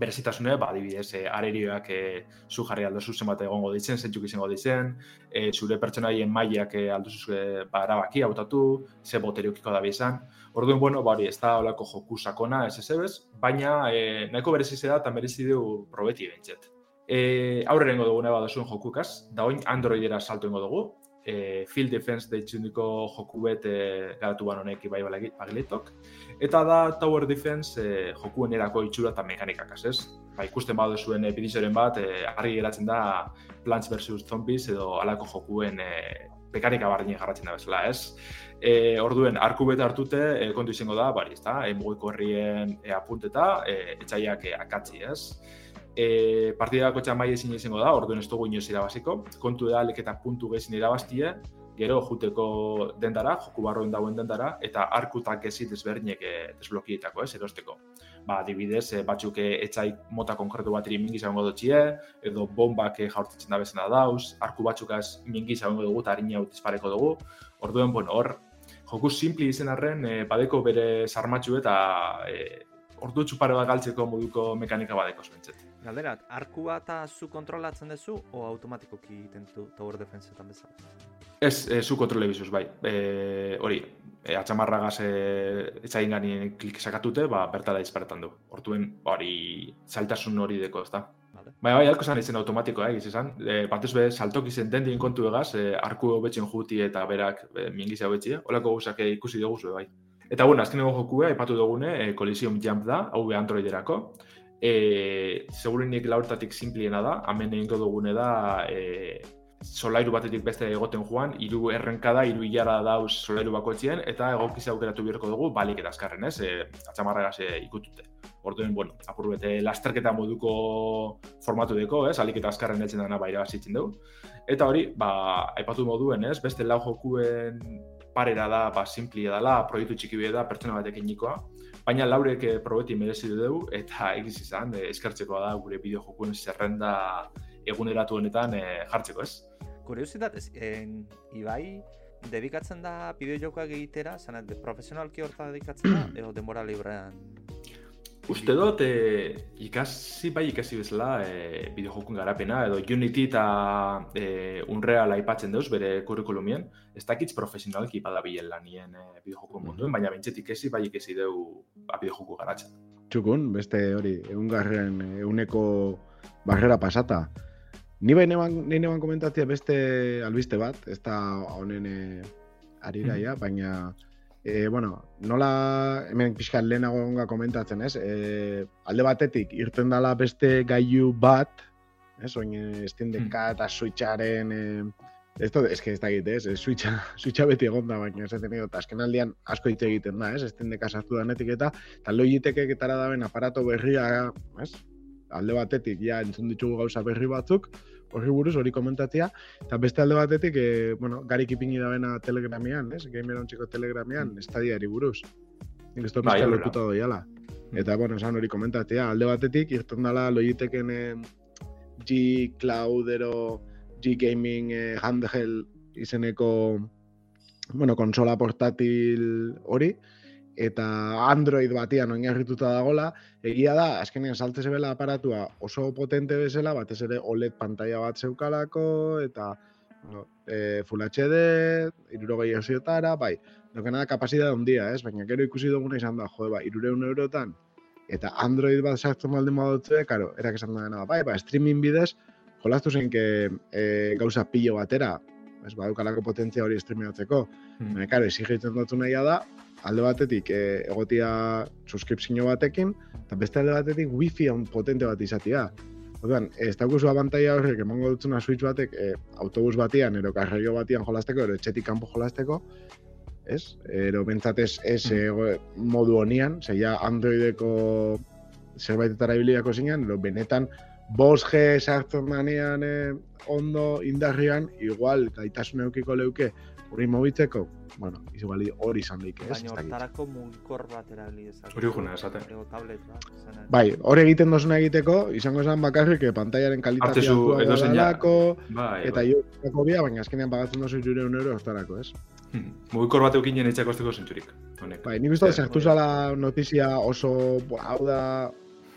berezitasune, ba, adibidez, e, arerioak e, zu jarri aldozu zenbat egongo ditzen, zentzuk izango ditzen, e, zure pertsonaien mailak e, aldozu e, ba, erabaki hautatu, ze boteriokiko da izan. Orduan, bueno, ba, hori, ez da olako joku sakona, ez ez ebez, baina e, nahiko berezize da eta merezi du probeti bentzet. E, aurre dugu neba dozuen jokukaz, da oin Androidera salto ingo dugu, e, Field Defense deitzundiko joku bet e, garatu ban honek ibai bagiletok, eta da Tower Defense e, jokuen erako itxura eta mekanikak ez. Ba, ikusten badu zuen e, bat, e, argi geratzen da Plants vs. Zombies edo alako jokuen e, pekanika bardine jarratzen da bezala, ez? E, orduen, arku beta hartute, e, kontu izango da, bari, ez da, e, mugiko herrien e, apunteta, e, etxaiak e, akatzi, ez? E, partidako txamai ezin izango da, orduen ez dugu inoz irabaziko, kontu da, leketa puntu gezin irabaztie, gero juteko dendara, joku barroen dauen dendara, eta arkutak ezit desberdinek e, desblokietako, ez, erosteko ba, adibidez, e, batzuk eh, etxai mota konkretu bat iri mingi zagongo dutxie, edo bombak e, jaurtitzen da bezena dauz, arku batzukaz mingi zagongo dugu eta harina dispareko dugu. Orduen, bueno, hor, joku simpli izen arren, e, badeko bere sarmatxu eta e, ordu txupare bat galtzeko moduko mekanika badeko zuentzet. Galderat, arku bat zu kontrolatzen duzu o automatikoki egiten du tower defensetan bezala? Ez, e, zu kontrole bizuz, bai. E, hori, e, atxamarragaz e, etxain gani klik sakatute, ba, bertala disparetan du. Hortuen, hori, zailtasun hori deko, ez da. Vale. Bai, bai, alko zan izen automatikoa, eh, izan. E, batez be, saltok izen den dien kontu egaz, e, arku hobetzen juti eta berak e, mingiza hobetzi, eh? Olako guzak ikusi dugu bai. Eta bueno, azken ego jokua, ipatu dugune, e, Coliseum Jump da, hau be Androiderako. E, Segurinik laurtatik simpliena da, hemen egingo dugune da, e, solairu batetik beste egoten joan, hiru errenkada, hiru hilara dauz solairu bakoitzien, eta egokiz aukeratu beharko dugu balik eta azkarren, ez? E, atxamarregaz e, ikutute. Orduen, bueno, apur bete lasterketa moduko formatu deko, ez? Alik eta azkarren etzen dena baira zitzen dugu. Eta hori, ba, aipatu moduen, ez? Beste lau jokuen parera da, ba, simplia dela, proiektu txiki da, pertsona batekin nikoa. Baina laurek eh, probeti merezi dugu, eta egiz izan, e, eskertzekoa da gure bideo jokuen zerrenda eguneratu honetan e, jartzeko, ez? Kuriosidad, en, Ibai, dedikatzen da bideojokoak egitera, zanet, profesionalki horta dedikatzen da, (clears throat) edo denbora librean? Uste dut, e, ikasi bai ikasi bezala e, bideojokun garapena, edo Unity eta e, Unreal aipatzen deuz bere kurrikulumien, ez dakitz profesionalki badabilen lanien e, bideojokun munduen, baina bintzetik ikasi bai ikasi deu ba, bideojoku garatzen. Txukun, beste hori, egun garren, eguneko barrera pasata. Ni bain eban, eban komentatzea beste albiste bat, ez da honen e, ariraia, mm. baina e, bueno, nola hemen pixka lehenago onga komentatzen, ez? E, alde batetik, irten dala beste gailu bat, ez? Oin, estindeka eta switcharen... E, ez da, ez da egite, ez? Switcha, switcha (laughs) beti egon da, baina ez da, azken aldean asko hitz egiten da, ez? Estindeka sartu danetik eta, eta logitekek etara daben aparato berria, ez? alde batetik ja entzun ditugu gauza berri batzuk, horri buruz hori komentatzea, eta beste alde batetik, e, bueno, garik ipini da bena telegramian, ez? Gamer txiko telegramian, mm. estadiari buruz. Nik ez bai, lotuta doiala. Mm. Eta, bueno, esan hori komentatzea, alde batetik, irten dala loiteken eh, G Cloudero, G Gaming eh, handheld izeneko, bueno, konsola portatil hori, eta Android batian oinarrituta dagola, egia da, azkenean salte zebela aparatua oso potente bezala, batez ere OLED pantalla bat zeukalako, eta no, e, Full HD, irurogei osiotara, bai, dokena da kapasida ondia, ez? Baina gero ikusi duguna izan da, jo, ba, irureun eurotan, eta Android bat sartzen baldin badutze, karo, erak esan da, bai, ba, streaming bidez, jolaztu zen que e, gauza pillo batera, ez badukalako potentzia hori streameatzeko. Hmm. Baina, karo, exigitzen dut nahi da, alde batetik e, egotia suskripzio batekin, eta beste alde batetik wifi on potente bat izatea. Orduan, ez dakuzu abantaia horrek emango dutzuna switch batek e, autobus batian, ero karrerio batian jolasteko, ero etxetik kanpo jolasteko, ez? Ero bentsatez ez mm. modu honian, zeia Androideko zerbaitetara ibiliako zinean, ero benetan 5G sartzen danean eh, ondo indarrian, igual gaitasun eukiko leuke hori mobitzeko, bueno, igual hori izan daik, ez? Baina hortarako mugikor bat erabili ezak. Hori juna, esaten. tablet bat. Bai, hori egiten dozuna egiteko, izango esan bakarrik, que pantaiaren kalitatea edo dalako, bai, eta bai. jo, bia, baina azkenean pagatzen dozu jure un euro hortarako, ez? Hmm. Mugikor bat eukin jene etxako zentzurik. zentzurik. Bai, nik uste zertu zala notizia oso, hau da,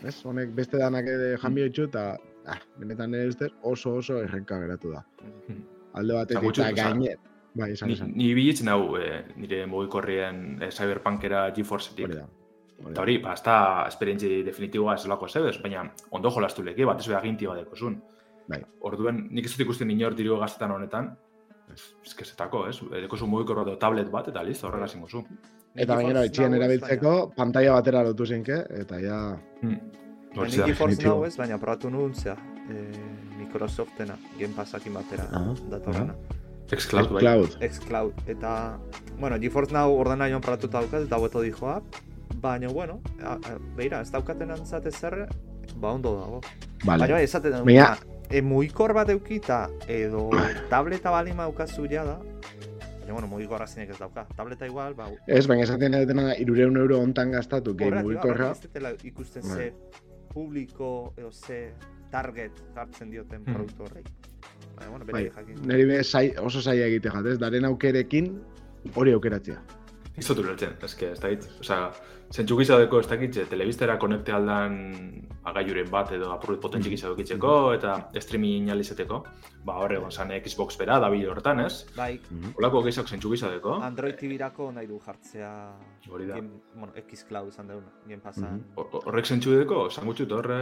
ez? Honek beste danak ere janbio itxu, eta ah, benetan ere uste oso oso errenka geratu da. Hmm. Alde batetik, eta gainet, Bai, esan, esan. Ni, ni bilitzen hau, e, nire mugikorrien e, Cyberpunkera GeForce-etik. Eta hori, ba, ez da esperientzi definitiboa ez lako zebez, baina ondo jolastu leke, bat ez beha ginti bat zun. Bai. Orduen, nik ez dut ikusten inor diru gaztetan honetan, ez, ez kezetako, ez? Eko zu mugikor bat tablet bat, eta listo, horrela zingo zu. Eta baina, etxien erabiltzeko, pantalla batera lotu zenke, eta ja... Hmm. Nik GeForce nahu ez, baina probatu nuen, zea, e, Microsoftena, Game Passakin batera, ah, datorana. Ah. Xcloud, bai. Xcloud. Xcloud. Eta, bueno, GeForce Now ordena joan paratuta daukat, eta hueto dijoa. Baina, bueno, a, a, beira, ez daukaten antzat ezer, ba ondo dago. Vale. Baina, bai, esaten dut, Baina- e, muikor bat eukita, edo tableta balima daukazu ja da, baina, bueno, mugikorra zinek ez dauka. Tableta igual, ba, Ez, baina esaten dena irureun euro ontan gastatu, gehi horrek, mugikorra. horrek dutela ikusten ze publiko, edo ze target jartzen dioten Hmm. produktu horrei. Baina, bueno, Bai, bere jakin. niri be zai, oso zaila egite jat, ez? Daren aukerekin hori aukeratzea. Ez dut ulertzen, ez que, ez dakit, oza, zentxuk izadeko ez dakit, telebistera konekte aldan agaiuren bat edo apurret potentzik izadokitzeko eta streaming alizeteko, ba horre egon zan Xbox bera, dabil hortan, ez? Bai, Olako gehiago zentxuk izadeko, Android TV-rako nahi du jartzea hori da. game, bueno, Xcloud izan deuna, Game Passan. Hor- Horrek zentxu edeko, esan gutxut horre,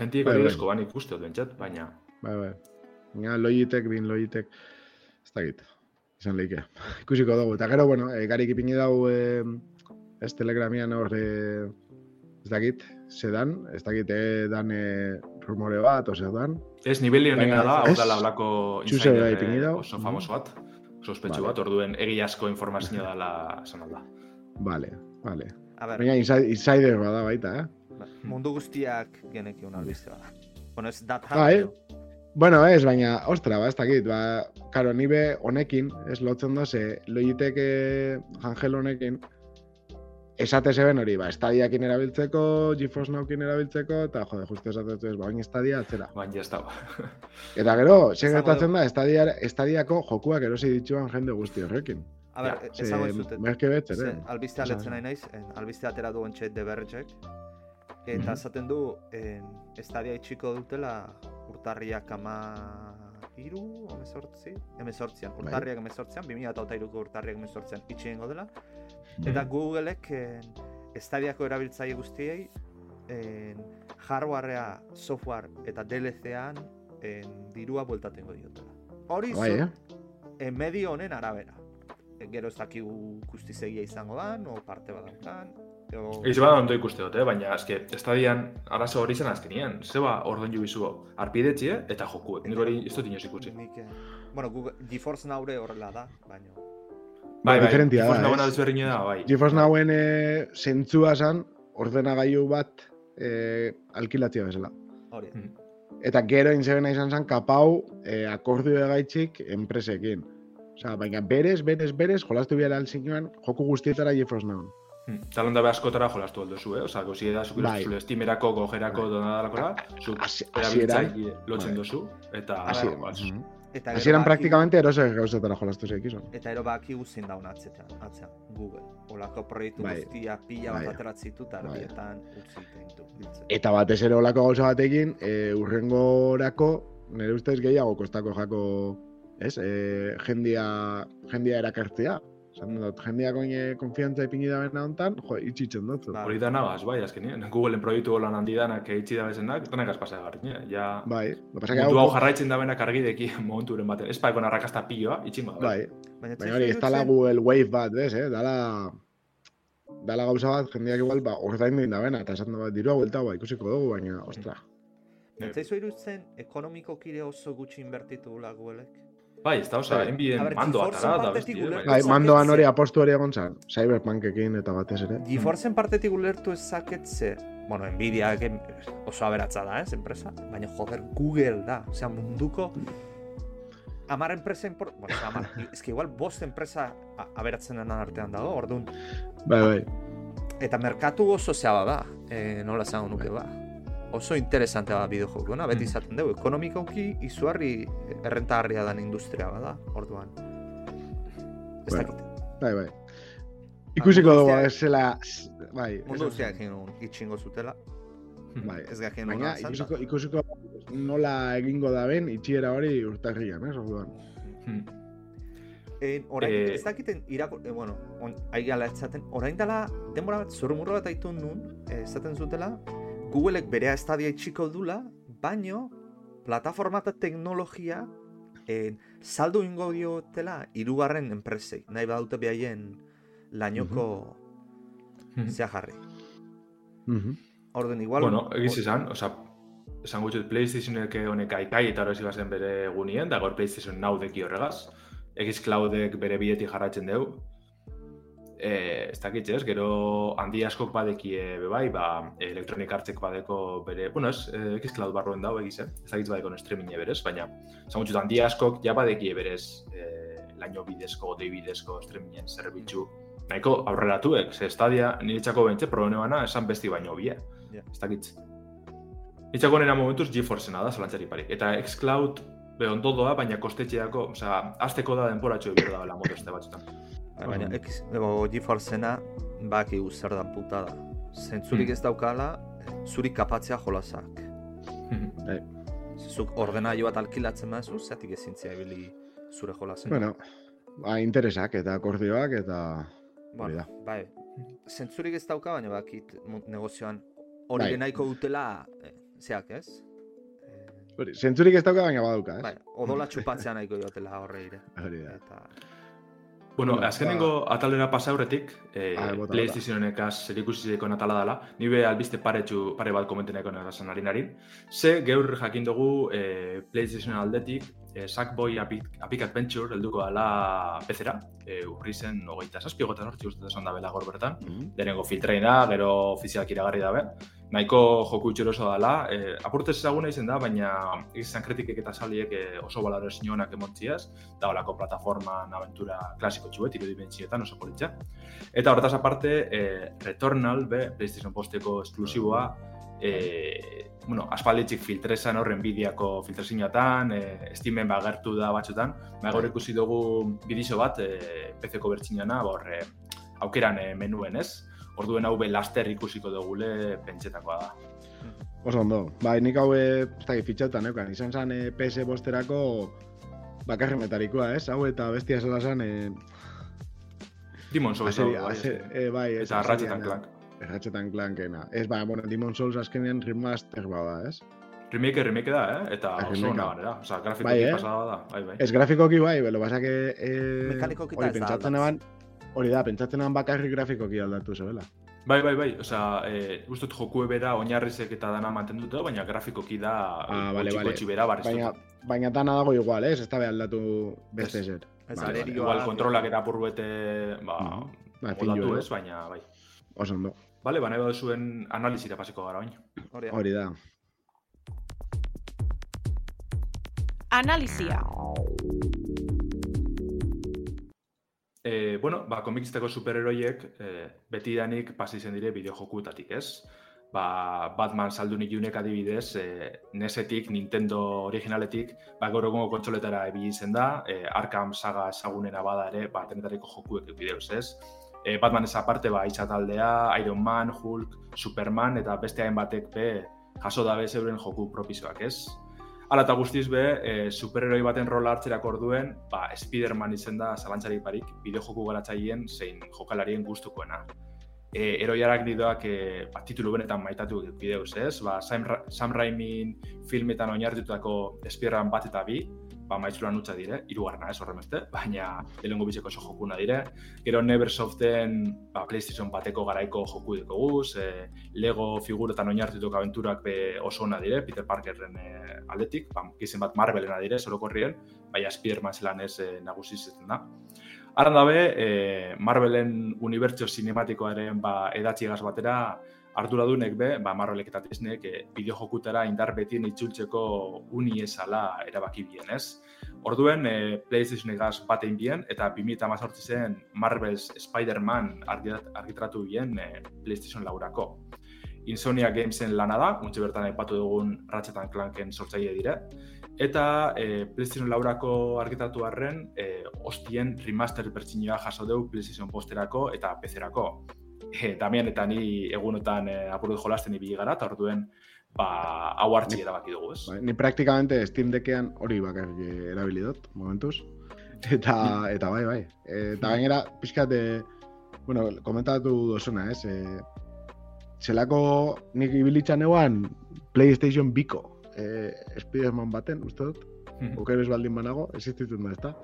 jentiek Bai, hori bai. asko ban ikuste bentsat, baina Bai, bai. Baina Logitech, bin Logitech, ez dakit, izan leike. (laughs) Ikusiko dugu. Eta gero, bueno, e, garik ipini dau, e, ez telegramian hor, e, ez dakit, sedan, ez dakit, e, dan e, rumore bat, ose dan. Ez, nibeli honena da, hau ez, da lablako txuse insider eh, dau. oso famoso bat, sospetxu Vale. bat, orduen egi asko informazio dela esan alda. Vale, vale. Baina inside- insider bada baita, eh? ba, mundu guztiak genekion albiste bada. Bueno, ez dat Bai. Bueno, ez, baina, ostra, ba, ez dakit, ba, karo, nibe honekin, ez lotzen da, ze Logitech eh, Angel honekin, esate zeben hori, ba, estadiakin erabiltzeko, GeForce Nowkin erabiltzeko, eta, jode, justu esatetu ez, ba, baina estadia atzera. Baina ez da. Eta gero, Esango gertatzen da, estadia, estadiako jokuak erosi dituan jende guzti horrekin. A ber, Ja, ja, esango ez dut. merke betzer, Ze, eh? albiste Esan. aletzen nahi naiz, en, albiste atera duen txet de berretxek, eta Mhm. esaten du, en, estadia itxiko dutela urtarriak ama iru, emezortzi? Emezortzian, Bai. urtarriak emezortzian, 2008ko urtarriak emezortzian itxi egingo dela, eta Googleek en, estadiako erabiltzaile guztiei en, hardwarea, software eta DLC-an en, dirua bueltatengo diotela. Hori Bai, zu- eh? e, medio honen arabera. Gero ez dakigu guztizegia izango dan, o parte badaukan, o... Ez bada ondo ikuste dut, eh? baina eske, estadian arazo hori zen azkenien. Zeba ordoin ju bizu arpidetxie eta jokuek. Nik hori ez dut inoz ikusi. Nik, eh, bueno, Google, GeForce Nowre horrela da, baina... Bai, diferentia da, ez? desberdina da, bai. GeForce Nowen e, zentzua zan, ordenagailu bat e, alkilatzea bezala. Hori, Mm. Eta gero inzebena izan zen kapau e, akordio egaitxik enpresekin. Osea, baina berez, berez, berez, jolastu behar alzinoan, joku guztietara GeForce Now. Hmm. Talon da askotara jolastu aldo zu, eh? Osa, gauzi da, zuk Bai. zure estimerako, gogerako, Bai. donadalakoa, zuk Hasi- erabiltzaile lotzen bai. dozu, eta... Hasi- ba, Mhm. eta Hasieran baki- praktikamente erose gauzetara jolastu zeikizun. Eta ero baki guztien daun atzetan, atzean, Google. Olako proiektu Bai. guztia pila bat Bai. ateratzitu, eta Bai. ardietan utzi ditu. biltzen. Eta batez ere olako gauza batekin, e, urrengorako, nire ustez gehiago kostako jako, ez, e, jendia, jendia erakartzea. Esan dut, jendia koine konfiantza ipini da bena hontan, jo, itxitzen dut. Ba. Hori da nagaz, bai, azkenien. Googleen proiektu golan handi danak eitzi da bezenak, denak azpasa garri, ja... Bai, lo pasa hau hau, jarraitzen da benak argideki (laughs) momenturen baten. Ez paikon arrakasta pilloa, itxingo da. bai, Baina, baina hori, ez dala Google Wave bat, bez, eh? Dala, dala gauza bat, jendeak igual, ba, ordain da bena, eta esan da, ba, dirua buelta, ba, ikusiko dugu, baina, ostra. Zaizu irutzen, ekonomiko kire oso gutxi inbertitu gula Googleek? Bai, ez da, oza, Bai. enbien A ber, mando GeForceen atara da, besti, eh, Bai, Ezakit mandoan ze- hori apostu hori egon zan, Cyberpunkekin eta batez ere. GeForceen partetik ulertu ezaket ze, bueno, Nvidia oso aberatza da, ez, enpresa, baina joder, Google da, osea, munduko amar enpresa, impor... bueno, ez amar, (laughs) ez que igual bost enpresa a- aberatzenen artean dago, orduan, Bai, bai. eta merkatu oso zea da, e, nola zango nuke ba. Oso interesante da bideo jokuna, beti Mm. izaten dugu, ekonomikoki izugarri errentagarria dan industria bada, orduan. Ez Bueno, dakit. Bai, bai. Ikusiko mundu dugu, ez zela, bai. Mundu ez- guztiak egin itxingo zutela, Bai. ez gakien Baina, hona ikusiko, ikusiko nola egingo da ben, itxiera hori urtarrian, ez, orduan. Hmm. Orain, Eh, ez dakiten irako, eh, bueno, on, aigala etzaten, orain dela, denbora bat, zurrumurro bat aitu nun, eh, esaten zutela, Googleek berea estadia itxiko dula, baino, plataforma eta teknologia, en, saldo ingo diotela, irugarren enpresei, nahi badute behaien lainoko Hmm. zea jarri. Mhm. Orden, igual... Bueno, egiz izan, oza, esan gutxut PlayStationek honek aikai eta hori zen bere gunien, da gaur PlayStation Now deki horregaz. Xcloudek bere bidetik jarratzen dugu. E, ez dakit ez, gero handi askok badekie be bai, ba, Electronic Artsek badeko bere, bueno ez, e, Xcloud barroen dago egiz, eh? ez dakit badeko streaming berez, baina zan handi askok ja badekie berez e, laino bidezko, dei bidezko streamingen zerbitzu nahiko aurreratuek, ze estadia niretzako bentze, probene bana, esan besti baino bie, yeah. ez dakit. Niretzako nena momentuz GeForce-ena da, zalantzari pari. Eta Xcloud be ondo doa, baina kostetxeako, osea, azteko da denporatxo ebir da moto este batzutan. Bai, baina, X, ego, GeForce-ena baki zer da puta da. Zentzurik hmm. ez daukala, zuri kapatzea jolasak. (laughs) Bai. Zuk ordenailu bat alkilatzen mazu, zatik ezintzia ebili zure jolasen. Bueno, ba, interesak eta akordioak eta... Bueno, bai, zentzurik ez dauka, baina bakit negozioan hori bai. nahiko dutela, eh, zeak ez? Hori, zentzurik ez dauka baina badauka, eh? Bai, odola txupatzea nahiko jotela horre ire. Hori da. Eta... Bueno, azkenengo ba... atalera pasa horretik, eh, ah, PlayStationek az zer ikusizeko natala dela, nire albiste pare, txu, pare bat komenteneko nagazan harin Ze, geur jakin dugu eh, PlayStation aldetik, eh, Sackboy Epic Adventure helduko dela pezera, eh, urri zen ogeita zazpi, ogeita zortzi uste esan da bela gor bertan, mm -hmm. denengo filtreina, gero ofizialak iragarri dabe, nahiko joku itxeroso dela, eh, apurtez ezaguna izen da, baina izan kritikek eta saliek eh, oso balaro esinionak emontziaz, da olako plataforma aventura klasiko txuet, irudimentzietan oso politxa. Eta horretaz aparte, eh, Returnal, be, PlayStation Posteko esklusiboa, eh, bueno, aspalditzik filtrezan horren bideako filtrezinoetan, e, estimen bagertu da batzutan, ba, gaur ikusi dugu bidizo bat, e, PC-ko bertxinana, ba, horre, aukeran e, menuen ez, orduen hau laster ikusiko dugule pentsetakoa da. Oso ondo, bai, nik hau ez da fitxautan, euken, izan zen e, PS bosterako bakarremetarikoa, ez? Hau eta bestia zela zen... E... Dimon Souls, bai, e, bai, eta Ratchet Clank. Ratchet Clankena. Ez, ba, bueno, Demon Souls azkenean remaster bada, ez? Remake, remake da, eh? Eta oso ona gara, oza, grafikoki bai, eh? pasada da, bai, bai. Ez grafikoki bai, belo, basa que... Eh, da, pentsatzen eban, hori da, pentsatzen eban bakarrik grafikoki aldatu zebela. Bai, bai, bai, oza, eh, guztut joku ebera oinarrizek eta dana mantenduta, baina grafikoki da ah, vale, vale. bera Baina, baina dana dago igual, eh? Ez da aldatu beste zer. Ez, vale. Igual kontrolak eta purruete, ba, mm. ba, eh? ez, baina, bai. Oso ondo. Bale, baina edo zuen analizira pasiko gara baina. Hori da. Analizia. E, bueno, ba, komikisteko superheroiek e, beti danik pasi zen dire bideojokutatik, ez? Ba, Batman saldu junek adibidez, e, nesetik, Nintendo originaletik, ba, gaur egungo kontsoletara ebili zen da, e, Arkham saga esagunena bada ere, ba, tenetareko jokuek bideoz, ez? E, Batman ez aparte, ba, taldea, Iron Man, Hulk, Superman, eta beste hain batek be, jaso dabe zeuren joku propizoak, ez? Hala eta guztiz be, e, superheroi baten rola hartzerak orduen, ba, Spider-Man izen da zalantzari parik, bideo joku garatzaileen zein jokalarien gustukoena. E, eroiarak nidoak e, ba, titulu benetan maitatu bideoz, ez? Ba, Sam, Sam Raimi filmetan oinartutako Spider-Man bat eta bi, ba, maizura nutza dire, irugarna ez horren beste, baina lehenko bizeko oso jokuna dire. Gero Neversoften ba, PlayStation bateko garaiko joku duko guz, e, Lego figuretan oinartutuk aventurak be oso ona dire, Peter Parkerren e, aldetik, ba, gizen bat Marvelena dire, sorokorrien, baina Spider-Man zelan ez e, nagusizetzen da. Aran dabe, e, Marvelen unibertsio sinematikoaren ba, edatxiegaz batera, arduradunek be, ba, Marvelek eta Disneyek e, bideo jokutara indar betien itzultzeko uni esala erabaki bien, ez? Orduen, e, PlayStation egaz batein bien, eta 2018 zen Marvel's Spider-Man argitratu bien e, PlayStation laurako. Insomnia Gamesen lana da, untxe bertan aipatu dugun Ratchet Clanken sortzaile dire, eta e, PlayStation laurako argitratu harren, e, ostien remaster bertsinioa jaso dugu PlayStation posterako eta PC-erako (laughs) e, Damian eta ni egunotan e, apurdu jolasten ibili gara, eta orduen ba, hau hartzi erabaki dugu, ez? Ba, ni praktikamente Steam Deckean hori bakar erabili dut, momentuz. (laughs) Eta, eta bai, bai. Eta gainera, pixkat, e, bueno, komentatu dozuna, ez? E, zelako nik ibilitzan eguan PlayStation Biko e, Spiderman baten, uste dut? Mm -hmm. baldin banago, existitun da, ez da?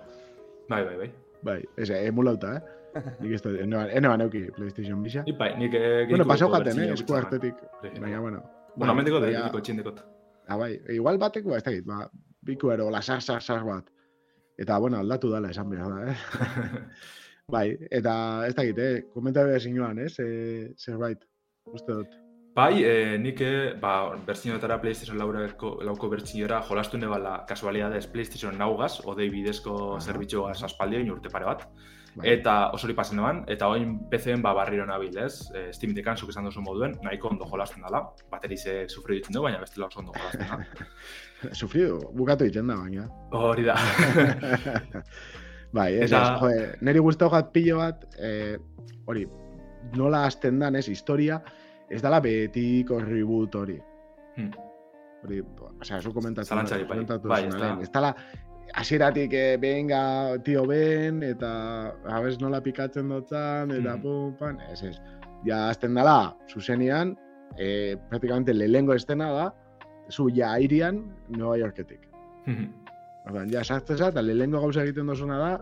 Bai, bai, bai. Bai, ez, emulauta, eh? Nik ez dut, ene ban euki PlayStation bisa. Nik bai, nik eh, Bueno, pasau jaten, eh, esku artetik. Baina, bueno. Bueno, amendiko da, txindikot. Ah, bai, igual bateko, ez dakit, ba, biku ero, la sar, sar, sar bat. Eta, bueno, aldatu dala esan behar da, eh? (laughs) bai, eta ez da gite, eh? komentario zinuan, ez? Eh? zerbait, uste dut. Bai, e, nik e, ba, bertzinotara PlayStation laurako, lauko bertzinora jolastu nebala kasualidades PlayStation naugaz, odei bidezko uh -huh. zerbitxoa aspaldio urte pare bat. Bai. Eta oso hori pasen eban, eta oin PC-en ba, barriro nabil, ez? E, Steam dekan, zuk esan duzu moduen, nahiko ondo jolasten dala. Baterize sufridu ditzen du, baina bestela oso ondo jolasten da. (laughs) sufridu, bukatu ditzen da, baina. Hori da. (laughs) bai, ez, eta... ez, neri guztau gat pilo bat, eh, hori, nola hasten dan, ez, historia, ez dala betiko reboot hori. Hmm. Hori, o sea, eso komentatzen. Zalantzari, bai, bai, ez da. Ez dala, asieratik, eh, benga, tio ben, eta abez nola pikatzen dotzan, eta hmm. pum, pan, ez, ez. Ja, azten dala, zuzenian, eh, praktikamente lehengo estena da, zu ja airian, Nueva Yorketik. Hmm. Ordan, ja, sartzen eta lehengo gauza egiten dozuna da,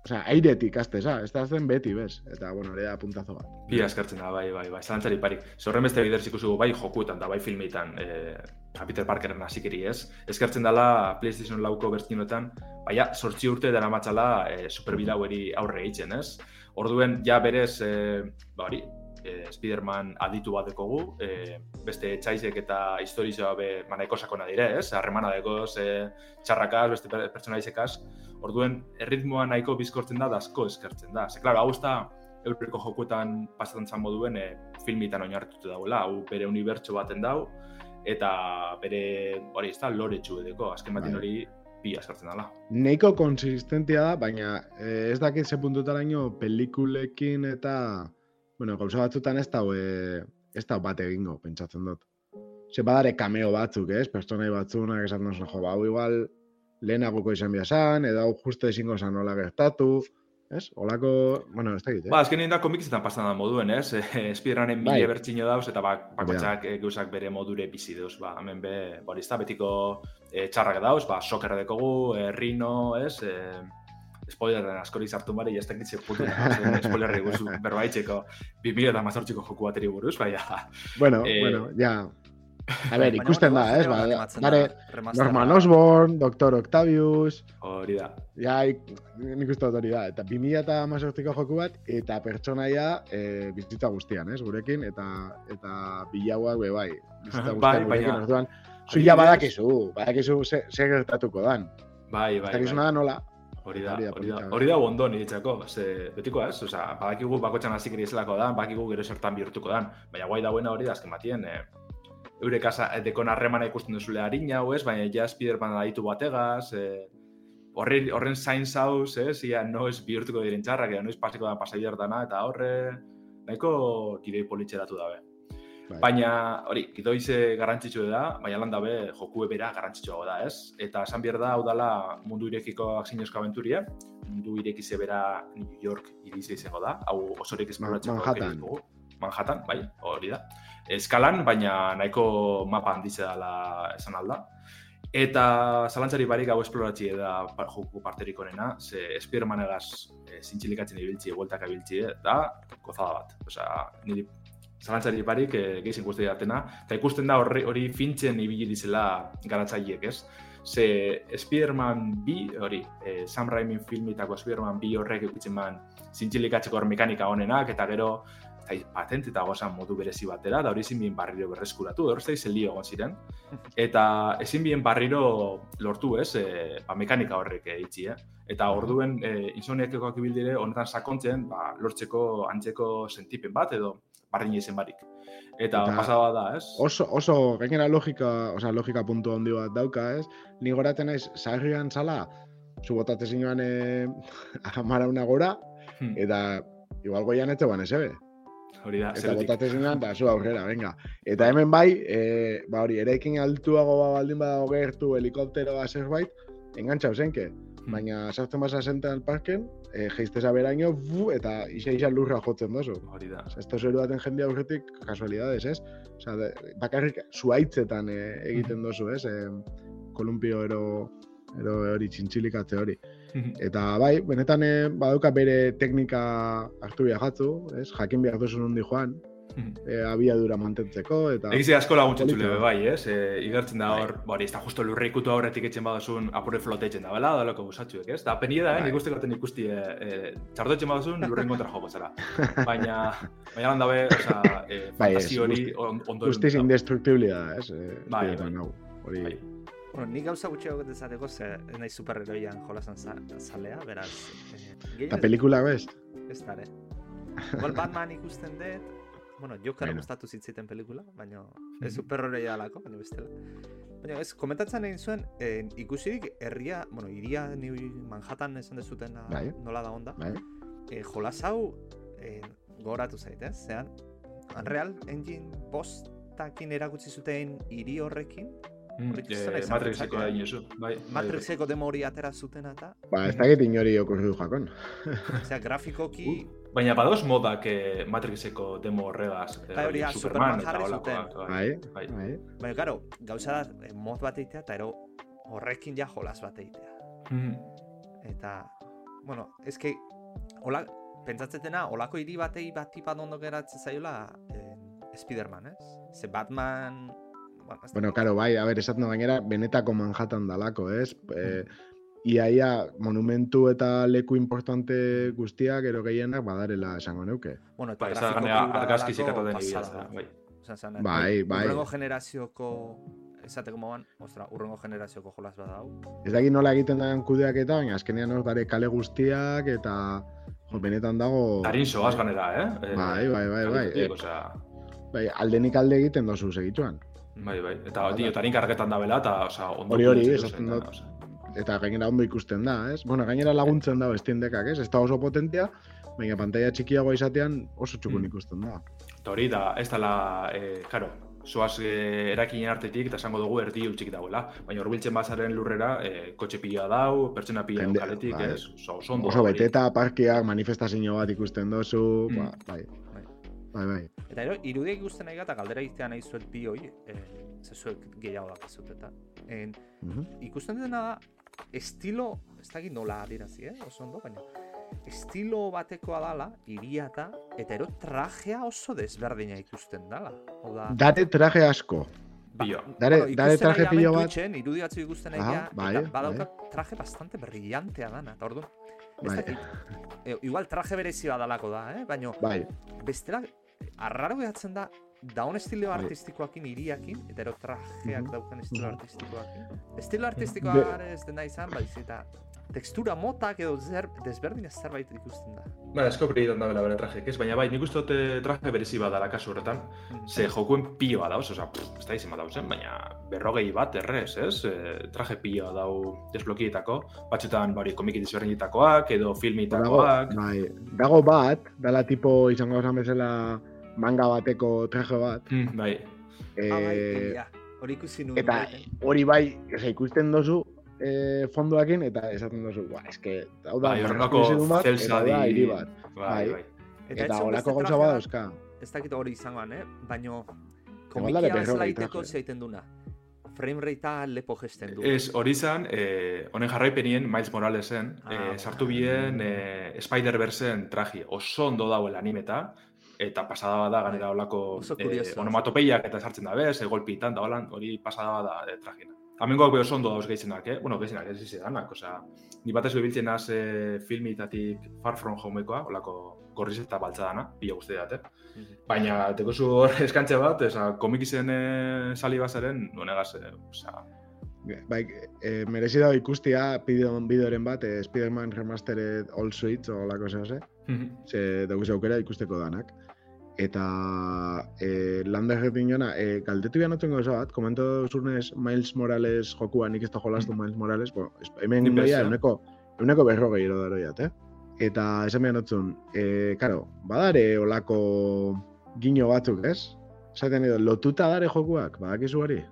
Osea, airetik azteza, ez da zen beti, bez? Eta, bueno, hori da puntazo bat. Bi askartzen da, bai, bai, bai, zalantzari parik. Zorren beste bider zikuzu bai jokuetan da, bai filmeetan, e, Peter Parkeren hasikeri ez. Eskertzen dela PlayStation lauko bertzinoetan, bai, ja, sortzi urte dara matxala e, superbidaueri aurre egiten, ez? Orduen, ja, berez, e, ba, hori, e, Spiderman aditu bat dekogu, e, beste txaizek eta historizoa be manaiko sakona dire, ez? Harremana dekoz, e, txarrakaz, beste pertsonaizekaz, orduen, erritmoa nahiko bizkortzen da, dazko eskertzen da. Ze, klaro, hau da, eurreko jokuetan pasatzen zan moduen e, filmitan oinartutu dagoela, hau bere unibertso baten dau, eta bere, hori ez da, lore txu edeko, azken batin bai. hori, bi askartzen dela. Neiko konsistentia da, baina ez dakit ze puntutaraino pelikulekin eta bueno, gauza batzutan ez da, e, ez da bat egingo, pentsatzen dut. Ze badare kameo batzuk, ez? Pertsonai batzunak esan dut, jo, ba, hau igual lehenagoko izan biazan, edo hau justo ezingo zan nola gertatu, ez? Olako, bueno, ez da egite. Ba, azken da komikzetan pasan da moduen, ez? (laughs) E, Spidermanen bai. mile bertxino dauz, eta bak, bakotxak yeah. gauzak bere modure bizi dauz, ba, hemen be, bori, ez da, betiko e, txarrak dauz, ba, sokerra dekogu, e, rino, ez? E, spoilerren askori sartu bari, ez dakitze putu, spoilerri guzu berbaitzeko, 2000 eta mazortziko joku bateri buruz, baina... Bueno, eh, bueno, ja... A ver, ikusten da, ez? Ba, bare, Norman Osborn, Dr. Octavius... Hori da. Ja, nik uste dut hori da. Eta 2000 eta mazortziko joku bat, eta pertsonaia e, bizitza guztian, ez? Gurekin, eta eta bilauak be bai. Bizitza bai, guztian bai, gurekin, orduan... Zuia badakizu, badakizu ze, ze gertatuko dan. Bai, bai, bai. da nola, Hori da, hori da, hori da bondo niretzako, ze, betiko ez, oza, badakigu bakoetxan hasi ezelako da, badakigu gero zertan bihurtuko dan, baina guai dauena hori da, azken batien, e, eurek asa, dekon harremana ikusten duzule harina, ez, baina ja Spiderman da ditu bategaz, e, horren, horren zain zauz, ez, ia no ez bihurtuko diren txarrak, no ez pasiko da pasaider dana, eta horre, nahiko kidei politxeratu dabe. Bai. Baina, hori, gidoize garrantzitsua da, baina lan dabe joku ebera garrantzitsua da, ez? Eta esan behar da, hau dala mundu irekiko aksinezko aventuria, mundu ireki zebera New York irize izango da, hau osorik esploratzeko. Manhattan. Manhattan, bai, hori da. Eskalan, baina nahiko mapa handitze dela esan alda. Eta zalantzari barik hau esploratzi da joku parterik honena, ze Spiderman egaz e, zintxilikatzen ibiltzi, egueltak ibiltzi, da, gozada bat. Osea, niri zalantzari barik e, eh, gehizin guzti datena, eta ikusten da hori, hori fintzen ibili dizela garatzaileek, ez? Ze Spiderman bi, hori, e, Sam Raimi filmitako Spiderman bi horrek ikutzen man zintzilikatzeko hor mekanika honenak, eta gero eta patent eta gozan modu berezi batera, da hori ezin bien barriro berreskuratu, hor zaiz zelio egon ziren. (laughs) Eta ezin bien barriro lortu ez, e, ba, mekanika horrek eitzi, eh? Eta orduen e, insomniakekoak ibildire honetan sakontzen, ba, lortzeko antzeko sentipen bat edo bardin izen barik. Eta, eta pasaba da, ez? Oso, oso, gainera logika, oza, logika puntu handi bat dauka, ez? Ni goraten naiz, zaherrian zala, zu botate zinuan eh, (laughs) amara una gora, hmm. eta igual goian etxe ban esebe. Hori da, eta botate zinuan, da, zu aurrera, venga. Eta hemen bai, e, ba hori, erekin altuago ba, baldin badago gertu helikopteroa zerbait, engantza zenke. Hmm. Baina sartzen basa Central Parken, e, eh, geizteza beraino, bu, eta isa isa lurra jotzen dozu. Hori da. Ez da zeru daten jendea aurretik kasualidades, ez? Osa, de, bakarrik zuaitzetan e, egiten dozu, ez? E, kolumpio ero, ero hori txintxilikatze hori. Hmm. Eta bai, benetan e, badauka bere teknika hartu behar jatzu, ez? Jakin behar duzu nondi joan. E, abiadura mantentzeko, eta... Egize asko laguntzen zule bai, ez? E, igertzen da Bai. hor, bori, ez da justo lurre ikutu aurretik etxen badazun apure flotetzen da, bela, da loko busatxuek, ez? Da, penia da, eh? Bai. nik uste gaten ikusti, e, e, txardotzen badazun lurren kontra joko zara. (laughs) Baina, baina lan dabe, oza, e, (laughs) Bai, fantasi hori guzti- on, ondo... Guztiz indestructibilidad, ez? E, Bai, bai. hau, Hori, Bai. Bueno, ni gauza gutxiago dezateko, ze nahi superheroian jolasan za, zalea, beraz... Eh, eta gehiago- pelikula bez? Ez dara. Igual Batman ikusten dut, bueno, Joker Bueno. gustatu zitziten pelikula, baina ez superheroia dalako, baina bestela. Baina ez, komentatzen egin zuen, eh, ikusirik herria, bueno, iria New Manhattan esan dezuten Bai. nola da onda. Bai? Eh, jolas hau eh, goratu zait, ez? Zean, Unreal Engine bostakin erakutsi zuten hiri horrekin, Mm, Hori e, naiz Matrixeko da eh? inozu. Bai, bai, Matrixeko demo hori atera zuten eta, Ba, ez dakit inori okurri du jakon. osea, (laughs) grafikoki, bai. Baina badoz modak e, Matrixeko demo horregaz. e, Bai, hori da, Superman jarri zuten. Bai, Bai. bai. baina, karo, gauza da, eh, mod bat eitea, eta ero horrekin ja jolas bat eitea. Mm. Eta, bueno, eske, hola, pentsatzetena, olako hiri batei bat tipat ondo geratzen zaiola eh, Spiderman, ez? Ze Batman... Bueno, Bueno, karo, bai, a ber, esaten da gainera, benetako Manhattan dalako, ez? E, iaia monumentu eta leku importante guztiak, ero gehienak badarela esango neuke. bueno, eta Bai, badalako argazki zekatu den egia, bat. bai. Zan, Bai, bai. Urrengo generazioko, esateko moan, ostra, urrengo generazioko jolas bat hau. Ez dakit nola egiten da kudeak eta, baina azkenean hor dare kale guztiak eta jo, benetan dago... Tarin soaz ganera, eh? E, Bai, bai, bai, bai. kaletik, E, osea, bai, aldenik alde egiten dozu segituan. Bai, bai. Eta dio, tarin kargetan da bela, eta, osea, ondo Hori, hori, esaten zen, dut. Eta gainera ondo ikusten da, ez? Bueno, gainera laguntzen da estindekak, ez? Ez da oso potentea, baina pantalla txikiago izatean oso txukun Mm. ikusten da. Eta hori da, ez dela, e, karo, zoaz e, erakinen artetik, eta esango dugu erdi utxik dagoela. Baina horbiltzen bazaren lurrera, e, kotxe pila dau, pertsona pila Jende- dau kaletik, bai. ez? Oso, oso ondo. Oso beteta parkiak, manifestazio bat ikusten dozu, Mm. ba, bai. Bai. Bai, bai. Eta ero, irudiak ikusten nahi eta galdera iztea nahi zuet bi hoi, eh, ze zuek gehiago dakizut eta. En, Mhm. ikusten dena da, estilo, ez dakit nola adirazi, eh, oso ondo, baina estilo batekoa dala, iria eta, eta ero trajea oso desberdina ikusten dala. Hau da, Date traje asko. Pilo. Dare, bueno, dare traje pilo bat. Twitchen, irudi batzu ikusten gea, bai, eta badaukat traje bastante brillantea dana, eta orduan, Bai. e, igual traje berezi badalako da, eh? baina Bai, bestela, arraro gehatzen da, daun estilo Bai. artistikoakin iriakin, eta ero trajeak Mhm. daukan estilo Mhm. artistikoakin. Estilo artistikoa Be- gara ez dena izan, baiz eta tekstura motak edo zer, desberdin ez zerbait ikusten da. Ba, esko beritan da bela bere trajek, ez? Baina bai, nik uste dut eh, traje berezi badala kasu horretan, ze jokuen pilo dauz, oza, pff, ez da izan badauzen, baina berrogei bat errez, ez? E, traje pilo dau desblokietako, batzutan bari komiki desberdinetakoak, edo dago, filmitakoak, bai, dago bat, dala tipo izango esan bezala manga bateko traje bat. Mm, bai, Ah, egia. hori ikusi nuen. eta bai, hori bai, oza, ikusten dozu eh, fondoakin, eta esaten dozu, ba, eske, hau da, bai, horrelako eta zelzadi, da, hiri bat. bai, Bai. bai. Eta, gauza traje bat dauzka. ez dakit hori izangoan, eh? baino komikia berrogei bezala iteko traje. zeiten duna. Frame ratea lepo gesten du. Ez, hori izan, eh, honen jarraipenien Miles Moralesen, Ah, eh, sartu bien eh, Spider-Versen traji oso ondo dagoela animeta, eta pasada bada ganera olako Oso eh, kuriosoa. onomatopeiak eta sartzen da bez, golpitan da holan, hori pasada bada eh, trajina. Amengoak be oso ondo dauz gehienak, eh? Bueno, gehienak, ez izidanak, osea, ni batez bebiltzen az eh, filmitatik Far From Homekoa, olako gorriz eta baltzadana, pila guzti dut, eh? Mhm. Baina, tekozu hor (laughs) eskantze bat, eza, komikizen e, sali bazaren, nuenegaz, e, osea, Bai, e, merezi dago ikustia bideo, bideoren bat, eh, Spider-Man Remastered All Suites o lako zehaz, ze dauz aukera ikusteko danak. Eta e, landa egiten jona, e, galdetu behar notzen gauza bat, komento zurnez Miles Morales jokua, nik ez da jolastu Miles Morales, bueno, es- hemen presa. euneko, euneko berrogei ero daroiat, eh? Eta esan behar notzun, e, karo, badare olako gino batzuk, ez? Zaten edo, lotuta dare jokuak, badakizu hori?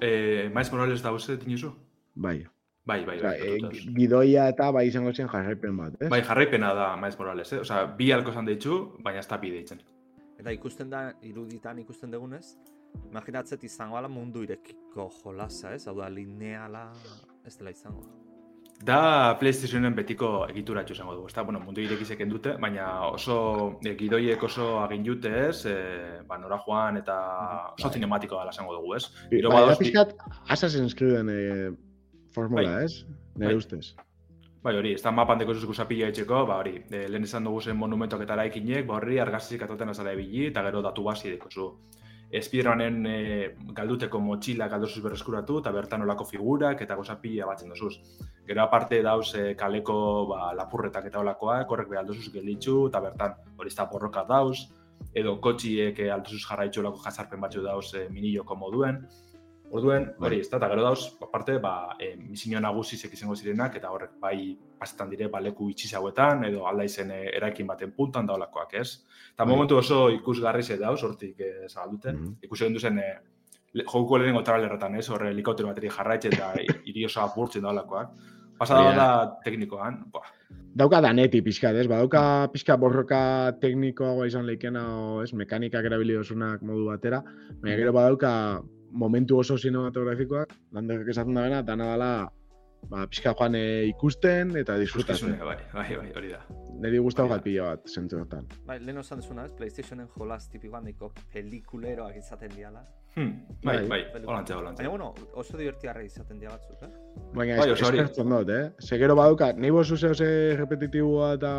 e, Miles Morales da uste, tinuzu? Bai. Bai, bai, bai, e, gidoia eta bai izango zen jarraipen bat, ez? Bai, jarraipena da Miles Morales, eh? Osea, bi alko zan deitzu, baina ez da bi deitzen. Eta ikusten da, iruditan ikusten dugunez, imaginatzet izango ala mundu irekiko jolasa, ez? Hau da, lineala ez dela izango. Da PlayStationen betiko egitura izango dugu, ezta? Bueno, mundu irekizek dute, baina oso e, gidoiek oso agin jute, ez? E, ba, nora joan eta oso bai. zinematikoa dela esango dugu, ez? Bai, bai, pixkat Assassin's Creeden e, formula, bai. ez? Nire bai. ustez. Bai, hori, ez da mapan deko zuzku zapila etxeko, ba, hori, e, lehen esan dugu zen monumentok eta laikinek, ba, hori, argazizik atoten azala ebili, eta gero datu basi deko zu. Espiranen e, galduteko motxila galduzuz berreskuratu, eta bertan olako figurak eta goza pila batzen duzuz. Gero aparte dauz e, kaleko ba, lapurretak eta olakoa, korrek behar gelitzu, eta bertan hori ez da borroka dauz, edo kotxiek e, alduzuz jarraitxu olako jazarpen batzu dauz e, minilloko moduen. Orduen, bai. hori, ez da, eta gero dauz, aparte, ba, e, misinio nagusizek izango zirenak, eta horrek bai pasetan dire, ba, leku itxizauetan, edo alda izen e, eraikin baten puntan daulakoak, ez? Eta bai. momentu oso ikusgarri ze dauz, hortik e, zabaldute. Mm -hmm. Ikusi gendu zen, e, jokuko lehenengo trabalerretan, ez? Horre, helikoptero bateri jarraitxe eta (laughs) hiri oso apurtzen daulakoak. Pasada da teknikoan, buah. Dauka daneti pixka, ez? Badauka pixka borroka teknikoagoa izan leikena, ez? Mekanikak erabili modu batera. Baina gero badauka momentu oso sinematografikoak, landekak esaten da bena, dana dala, ba, pixka joan e, ikusten eta disfrutatzen. Bai, bai, bai, hori da. Neri guztau gat pila bat, zentzu hortan. Bai, lehen osan desuna, ez, Playstationen jolaz tipikoan daiko pelikuleroak izaten diala. Hmm, bai, bai, bai, holantze, holantze. Baina, bueno, oso divertiarra izaten dia batzuk, eh? Baina, bai, oso hori. dut, eh? Segero baduka, nahi bozu ze ose repetitibua eta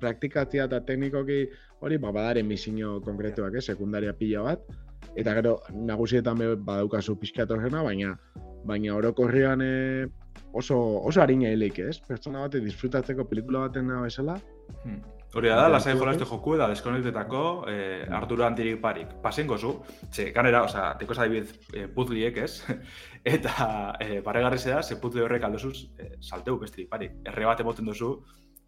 praktikatzia eta teknikoki hori, ba, badaren misinio konkretuak, eh? Sekundaria pila bat. Eta gero, nagusietan badaukazu pixkatu baina baina orokorrean eh, oso, oso harina hileik, ez? Pertsona bate disfrutatzeko pelikula baten nahi bezala. Hmm. Hori da, lasai jolaste joku da, deskonektetako eh, Arturo antirik parik. Pasen gozu, ze, ganera, oza, teko zadibidez eh, puzliek, ez? (laughs) Eta eh, barregarri da, ze puzli horrek aldozuz eh, salteu bestirik parik. Erre bat emoten duzu,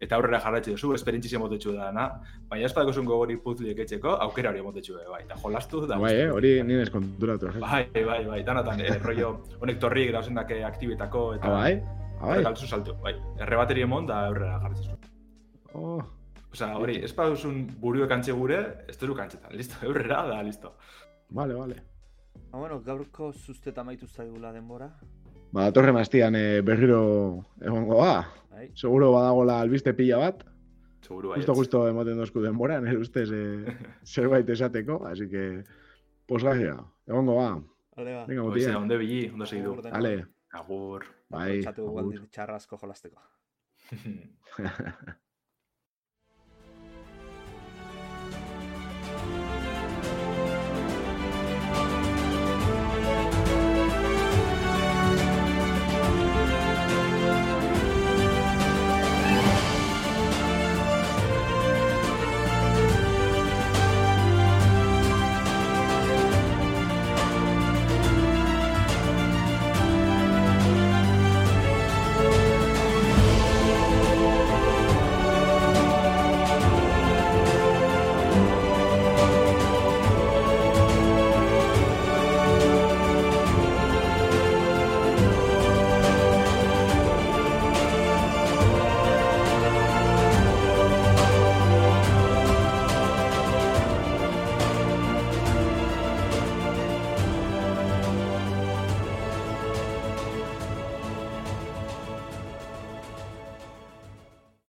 eta aurrera jarraitzi duzu, esperientzia motetxu da, na? Baina ez padako zuen gogori puzliek etxeko, aukera hori motetxu bai, eta jolastu da. Bai, eh? hori nien eskonturatu. Eh? Bai, bai, bai, danatan, eh, rollo, honek torri grauzen dake aktibetako, eta... Ah, bai? Ah, bai? Galtzu saltu, bai. Erre bateri emon da aurrera jarraitzi zuen. Oh. Osa, hori, ez paduzun buruek antxe gure, ez duru kantxetan, listo, aurrera da, listo. Vale, vale. Ah, bueno, gaurko zuzteta maitu zaigula denbora. Ba, torre maztian eh, berriro egongo, ba. Bai. Seguro badagola albiste pila bat. Seguro bai. Justo, justo emoten dozku denbora, nire ustez eh, (laughs) zerbait esateko, así que posgazia, egongo ba. Ale ba. Venga, mutia. Onde bili, ondo segidu. Ale. Agur. Bai. Txatu gualdi txarrasko jolasteko. (laughs)